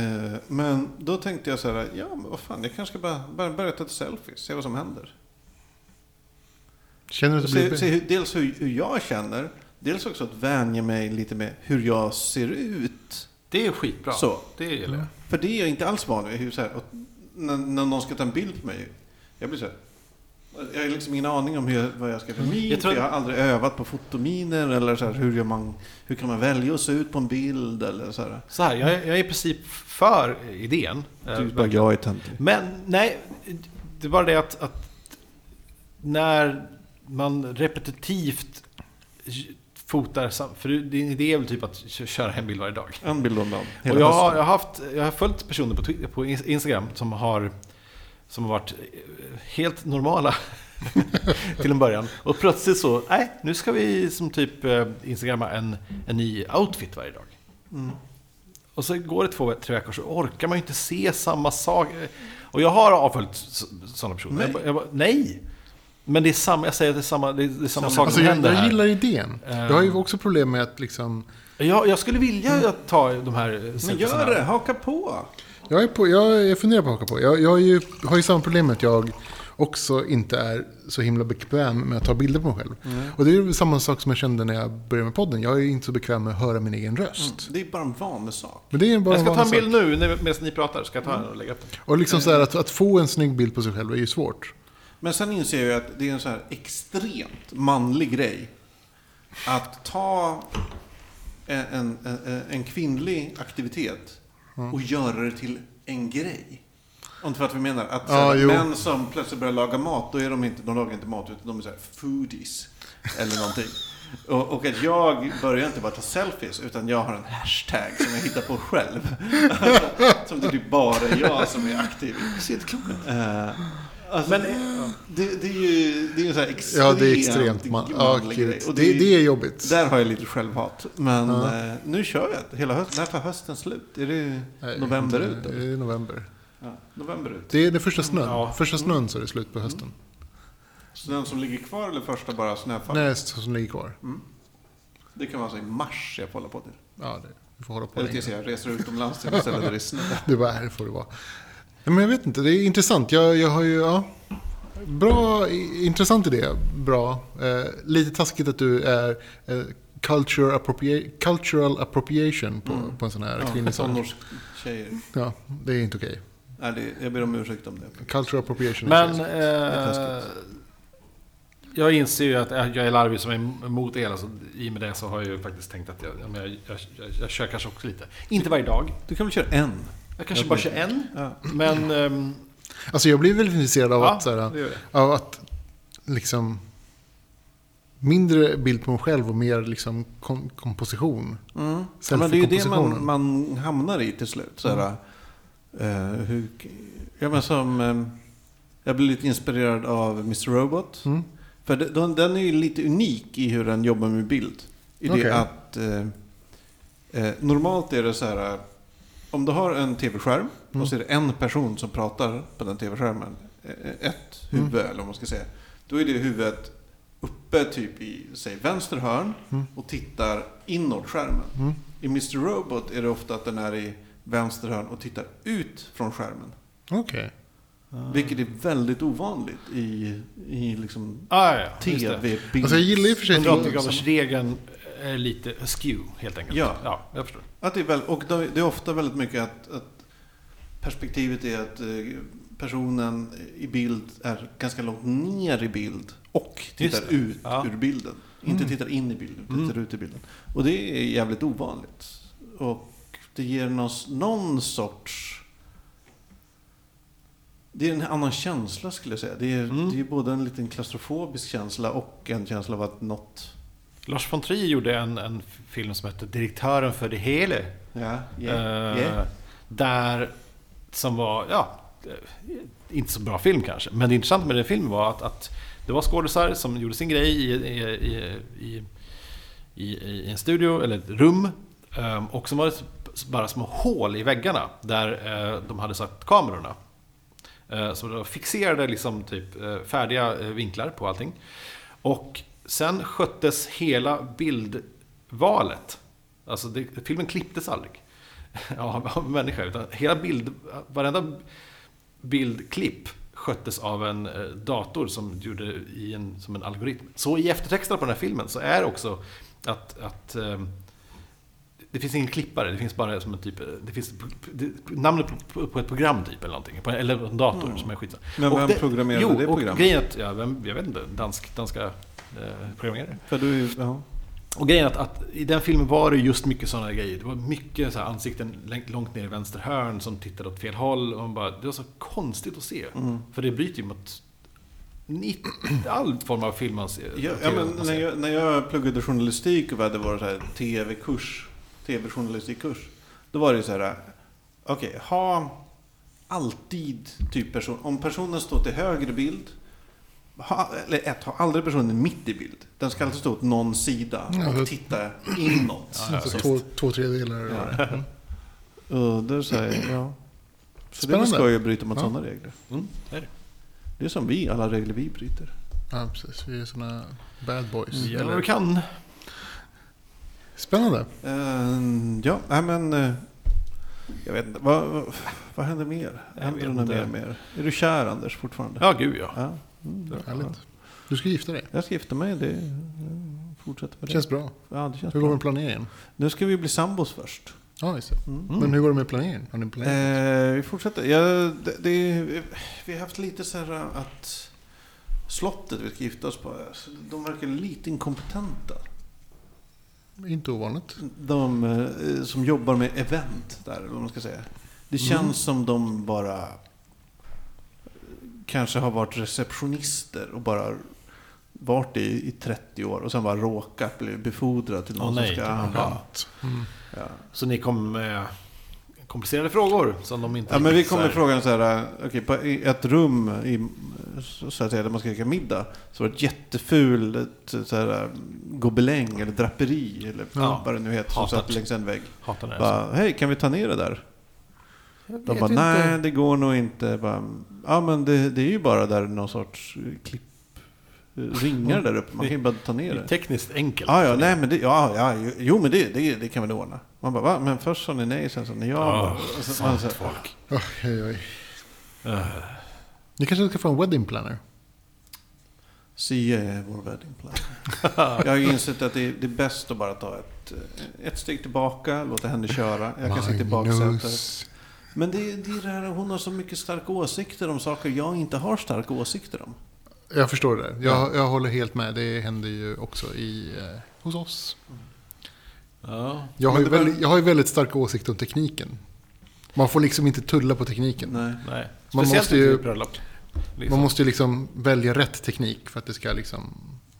Eh, men då tänkte jag så här, ja men vad fan, jag kanske ska bara, bara börja ta ett selfie, se vad som händer. Känner du att det Se, blir... se hur, dels hur, hur jag känner, dels också att vänja mig lite med hur jag ser ut. Det är skitbra. Så. Det gillar jag. För det är jag inte alls van vid. Hur, så här, och när, när någon ska ta en bild på mig, jag blir så här, jag har liksom ingen aning om hur, jag- vad jag ska för min. Jag tror- jag har aldrig övat på fotominer eller så här, hur, gör man, hur kan man välja att se ut på en bild eller så här. Så här, jag är, jag är i princip för idén. Eh, Du bara, verkligen. jag är töntig. Men nej, det är bara det att, att när man repetitivt fotar, för din idé är väl typ att kö- köra en bild varje dag. En bild om dagen. Och jag har, jag, har haft, jag har följt personer på, Twitter, på Ins- Instagram som har, som har varit eh, helt normala (laughs) till en början. Och plötsligt så, nej, nu ska vi som typ eh, instagramma en, en ny outfit varje dag. Mm. Och så går det två, tre veckor så orkar man ju inte se samma sak. Och jag har avföljt sådana personer. Nej. Jag, jag, nej! Men det är samma, jag säger att det är samma, det är, det är samma Samma- sak Alltså, som jag, händer jag här. gillar idén. Eh. Jag har ju också problem med att liksom... Jag, jag skulle vilja att ta de här Men selfiesarna. gör det, haka på! Jag, är på, jag, jag funderar på att haka på. Jag, jag är ju, har ju samma problem med att jag också inte är så himla bekväm med att ta bilder på mig själv. Och det är ju samma sak som jag kände när jag började med podden. Jag är inte så bekväm med att höra min egen röst. Det är bara en vanlig sak. Men det är bara Jag ska en ta en bild sak. nu när- medan ni pratar. Ska jag ta den och lägga upp den? Och liksom så här, att, att få en snygg bild på sig själv är ju svårt. Men sen inser jag ju att det är en så här extremt manlig grej. Att ta en, en, en, kvinnlig aktivitet och göra det till en grej. Om du fattar vad jag menar. Att Ja, här, män som plötsligt börjar laga mat, då är de inte, de lagar inte mat utan de är så här foodies. Eller någonting. (laughs) Och, och att jag börjar inte bara ta selfies, utan jag har en hashtag som jag hittar på själv. (laughs) som det är typ bara jag som är aktiv i. Eh, alltså, Men- det, det är ju det är en så här extremt, Ja, det är extremt man, ja, grej. Och det, det är jobbigt. Där har jag lite självhat. Men Ja. eh, nu kör jag det hela hösten. När tar hösten slut? Är det Nej, november inte- ut? Det eller? är november. Ja, november ut. Det är den första snön. Ja. Första snön så är det slut på hösten. Så den som ligger kvar eller första bara snöfall? Nej, så som ligger kvar. Det kan vara så i mars jag får hålla på till. Ja, det, vi får hålla på Eller tills jag reser utomlands till ett ställe där det är snö. (laughs) Det var här får det vara. Ja, Men jag vet inte, det är intressant. Jag, jag har ju, ja. Bra, i- intressant idé. Bra. Eh, lite taskigt att du är eh, culture appropria- cultural appropriation på, på en sån här Ja, kvinnlig tonårstjejer. Ja, det är inte okej. Nej, det, jag ber om ursäkt om det. Cultural appropriation. Men eh, jag inser ju att jag är larvig som är emot el. Alltså, I och med det så har jag ju faktiskt tänkt att jag, jag, jag, jag, jag kör kanske också lite. Inte varje dag. Du kan väl köra en? Jag kanske bara kör en. Ja. Men... ehm, Alltså jag blir väldigt intresserad av ja, att, så här, av att liksom mindre bild på mig själv och mer liksom kom, komposition. Mm. Ja, men det är ju det man, man hamnar i till slut. Så här, eh, hur, ja, men som, eh, jag blir lite inspirerad av Mr. Robot. Mm. För de- de, den är ju lite unik i hur den jobbar med bild. I Okej. det att eh, eh, normalt är det så här. Eh, Om du har en tv-skärm Mm. och så är det en person som pratar på den tv-skärmen. eh, Ett huvud Mm. eller vad man ska säga. Då är det huvudet uppe typ i, säg vänster hörn Mm. och tittar inåt skärmen. Mm. I Mr. Robot är det ofta att den är i vänster hörn och tittar ut från skärmen. Okej. Vilket är väldigt ovanligt i, i liksom Ah, ja, tv-bild. Alltså jag gillar och för sig... 180 graders regeln är lite askew helt enkelt. Ja. ja jag förstår. Att det är väl, och det är ofta väldigt mycket att, att perspektivet är att eh, personen i bild är ganska långt ner i bild och tittar ut Ja. ur bilden. Inte Mm. tittar in i bilden, utan Mm. tittar ut i bilden. Och det är jävligt ovanligt. Och det ger någon, någon sorts... Det är en annan känsla skulle jag säga. Det är, Mm. det är både en liten klaustrofobisk känsla och en känsla av att något... Lars von Trier gjorde en, en film som hette Direktören för det hela. Ja, Eh, yeah. Där, som var, ja, eh, inte så bra film kanske. Men det intressanta med den filmen var att, att det var skådisar som gjorde sin grej i, i, i, i, en studio, eller ett rum. eh, Och som var det bara små hål i väggarna där eh, de hade satt kamerorna. Så de fixerade liksom typ färdiga vinklar på allting. Och sen sköttes hela bildvalet. Alltså det, filmen klipptes aldrig (laughs) av, av människa. Utan hela bild, varenda bildklipp sköttes av en eh, dator som gjorde i en, som en algoritm. Så i eftertexterna på den här filmen så är det också att, att eh, det finns ingen klippare, det finns bara som en typ, det finns det, namnet på, på ett program typ eller någonting. På, eller en dator som är skitsam. Men Och vem programmerade jo, det programmet? grejen är att, ja, vem, jag vet inte, dansk, danska programmerare. För du, ja. Och grejen är att, att i den filmen var det just mycket sådana grejer. Det var mycket så ansikten långt- ner i vänster hörn som tittade åt fel håll. Och man bara, det var så konstigt att se. Mm. För det bryter ju mot 90, all form av film man ser. Ja, ja, men när, jag, när jag pluggade journalistik och vi hade vår tv-kurs, tv-journalistikkurs, då var det ju så här, okej, ha alltid typ person, om personen står till höger bild, ha, eller ett, ha aldrig personen mitt i bild. Den ska alltid stå åt någon sida Ja, och det- titta inåt. Alltså två, två tredjedelar. Ja. Och då säger jag, ja. Så det Spännande. ska ju bryta mot Ja. sådana regler. Mm, det är det. Det är som vi, alla regler vi bryter. Ja, precis. Vi är såna bad boys. Vi gör vad Eller- vi kan. Spännande. Eh, ja, nej men... eh, Jag vet inte. Vad, vad, vad händer mer? Jag Händer det mer? Är du kär Anders fortfarande? Ja, gud ja. Ja. Mm. Härligt. Du ska gifta dig. Jag ska gifta mig. Det fortsätter med Det känns bra. Ja, det känns Hur går det med planeringen? Nu ska vi bli sambos först. Ja, just det. Mm. Men hur går det med planeringen? Har ni planerat? Eh, vi fortsätter. Ja, det, det, vi har haft lite så här att slottet vi ska gifta oss på, alltså, de verkar lite inkompetenta. Inte ovanligt. De eh, som jobbar med event där, eller vad man ska säga. Det känns Mm. som de bara eh, kanske har varit receptionister och bara varit i, i 30 år och sen bara råkat bli befordrad till någon som nej, ska... det var Ja, Mm. ja. Så ni kom med komplicerade frågor som de inte Ja, men vi så här- frågan så här, okej, på i ett rum i, så att säga, där man ska käka middag, så var det ett jättefult så här, gobeläng eller draperi eller Ja. vad det nu heter, som Hatat. satt längs en vägg. Hatar det Bara, hej, kan vi ta ner det där? De bara, nej, det går nog inte. Bara, ja, men det, det är ju bara där någon sorts klipp, ringar där uppe. Man kan ju bara ta ner Det är det. tekniskt enkelt. Ja, ja, nej, men det, ja, ja, jo, men det, det, det kan vi ordna. Man bara, va? Men först sa ni nej, sen sa ni ja. Så- man så folk. Oj, oj, oj. Eh, Ni kanske ska få en wedding planner? Sia är vår wedding plan. (laughs) Jag har ju insett att det är, det är bäst att bara ta ett, eh, ett steg tillbaka, låta henne köra. Jag kan sitta i baksätet. Men det, är- det är det här, hon har så mycket starka åsikter om saker jag inte har starka åsikter om. Jag förstår det. där. Jag, jag håller helt med. Det händer ju också i, eh, hos oss. Ja. Jag har, ju var- väldigt, jag har ju väldigt starka åsikter om tekniken. Man får liksom inte tulla på tekniken. Nej. Nej. Man Speciellt måste inte ju- bröllop. Liksom. Man måste ju liksom välja rätt teknik för att det ska liksom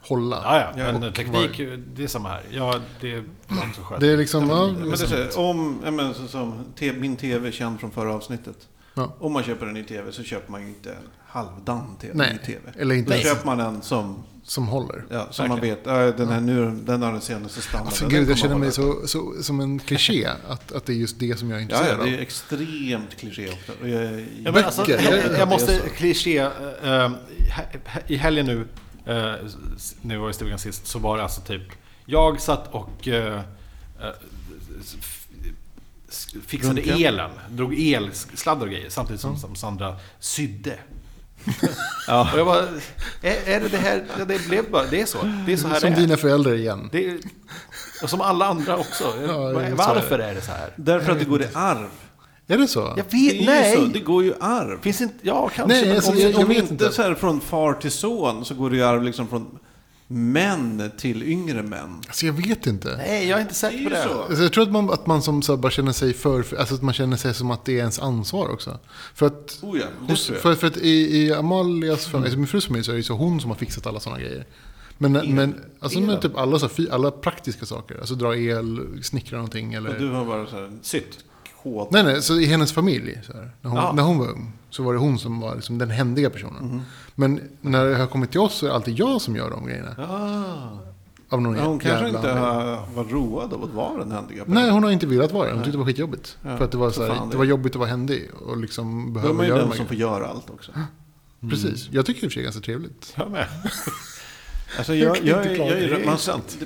hålla. Ja, ja. Men och teknik, det är samma här. Ja, det är skönt. Det är liksom... Ja, Men det är om, ja, men, så, som te, min tv känd från förra avsnittet. Ja. Om man köper en ny tv så köper man ju inte en halvdan tv, Nej, tv. eller inte Då ens köper man en som, som håller. ja, som man vet, den här nu, den har den senaste standarden. Alltså gud, jag känner mig så, så, som en kliché att, att det är just det som jag är intresserad ja, det är av. extremt kliché också. Och jag, Ja, men alltså, jag, jag måste kliché... eh, I helgen nu, eh, vi var i stugan sist, så var det alltså typ... Jag satt och eh, eh, fixade Runka. elen. Drog elsladdar och grejer samtidigt som, som Sandra sydde. Ja. (laughs) Och jag bara, är, är det det här? Ja, det blev bara, det är så. Det är så här Som det är. dina föräldrar igen. Det är. Och som alla andra också. Ja, Varför är det så här? Därför att det går i arv. Är det så? Jag vet, Det, är ju nej! så, det går ju arv. Finns inte, ja kanske. Nej, alltså, om- jag- Om vet inte, inte. så här från far till son så går det i arv liksom från män till yngre män. Alltså jag vet inte. nej, jag är inte säker ju på det. så. Alltså, jag tror att man, att man som så bara känner sig för, alltså att man känner sig som att det är ens ansvar också. För att, Oh ja, hos, jag. för, för att i, i Amalias familj, alltså min frus familj så är det ju så hon som har fixat alla sådana grejer. Men, El. men alltså med typ alla, så här, alla praktiska saker, alltså dra el, snickra någonting eller... Och du har bara så här Sytt. Kod. Nej, nej, så i hennes familj, så här, när, hon, Ja. när hon var ung, så var det hon som var liksom den händiga personen. Mhm. Men när det har kommit till oss så är det alltid jag som gör de grejerna. Ah. Av någon Ja, hon kanske inte anledning. varit road av att vara den händiga Nej, hon har inte velat vara det. Hon tyckte det var skitjobbigt. Ja, för att det var, så här, det det var jobbigt att vara händig och liksom Då är behöva man ju göra den de som får göra allt också. Precis. Jag tycker i och för sig det är ganska trevligt. Jag med. (laughs) Alltså jag, jag, jag, man,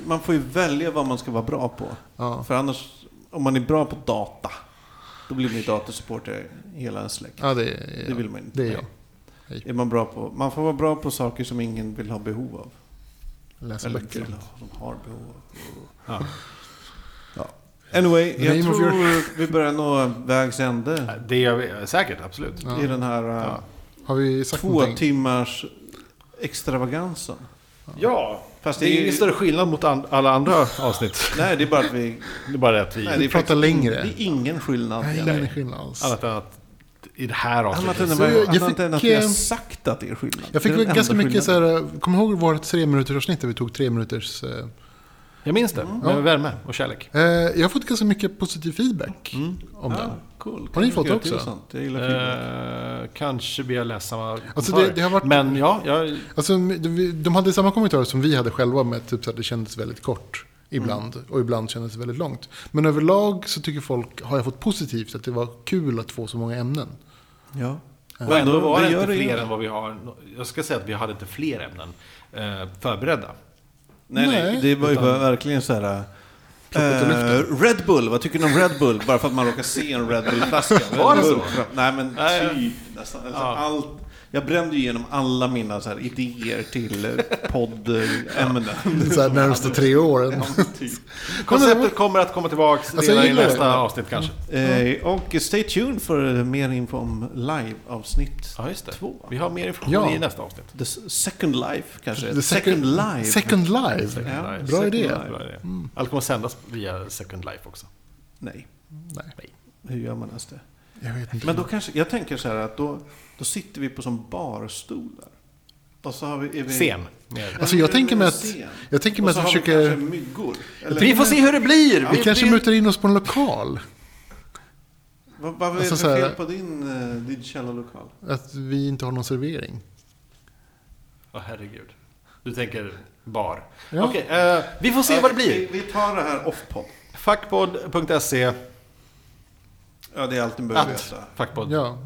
man får ju välja vad man ska vara bra på. Ja. För annars, om man är bra på data, då blir man ju datasupporter hela ens släkt. Ja, det är, Det vill man inte. Det är jag. Är man, bra på, man får vara bra på saker som ingen vill ha behov av. Läsa Eller böcker. vill ha, som har behov av. Ja. Anyway, The jag name tror vi börjar nå vägs ände Det gör vi säkert, absolut. Ja. i den här Ja. Har vi sagt två någonting? timmars extravagansen. Ja, Fast det är ingen större skillnad mot an- alla andra (laughs) avsnitt. Nej, det är bara att vi... Det är bara det att vi... Nej, det är pratar längre. Det är ingen skillnad. Nej, ingen skillnad alls. Annat än att i det här Annat avsnittet... än, Så att- jag- annat än att vi har eh, sagt att det är skillnad. Jag fick ganska mycket så skillnaden. här, kommer du ihåg vårt tre minuters avsnitt där vi tog tre minuters... Eh, Jag minns det, med Ja. värme och kärlek. eh, jag har fått ganska mycket positiv feedback Mm. om Ja, den. cool. Har ni fått göra också? Jag gillar feedback. Eh, kanske blir jag läst samma Alltså det, det har varit... Men ja, jag... Alltså, de de hade samma kommentarer som vi hade själva med typ så att det kändes väldigt kort ibland. Och ibland kändes det väldigt långt. Men överlag så tycker folk, har jag fått positivt, att det var kul att få så många ämnen. Ja. Och ändå var det gör inte fler än vad vi har... Jag ska säga att vi hade inte fler ämnen eh, förberedda. Nej, nej, Nej. det var ju Utan- verkligen så här... Eh, Red Bull, vad tycker ni om Red Bull? Bara för att man råkar se en Red Bull-flaska. Var det så? Nej men Nej, typ nästan. Alltså, Ja. allt, jag brände ju igenom alla mina så här, idéer till poddämnen. Så här närmaste tre åren. typ. Konceptet kommer att komma tillbaka Alltså, redan i nästa det. avsnitt kanske. Eh, och stay tuned för mer info om live-avsnitt Ja, just det. två. Vi har mer information Ja. i nästa avsnitt. The second life kanske? The second, life. Second live. Ja, Life. Bra second idé. life. Bra idé. Allt kommer att sändas via Second Life också. Nej, Nej, hur gör man ens det? jag vet inte. Men då kanske, jag tänker så här att då, då sitter vi på som barstolar. Och så har vi... Är vi Scen. Alltså jag tänker mig att, jag tänker mig att vi vi försöker... myggor. Eller, Vi får se hur det blir! Vi kanske mutar in oss på en lokal. Vad, vad är det Alltså för fel på din, uh, din källarlokal? Att vi inte har någon servering. Åh herregud. Du tänker bar. Ja. Okej, eh, vi får se vad det Vi, blir. vi tar det här off-podd. Fackpodd.se Ja, det är allt ni behöver veta. Fackpodd. Ja.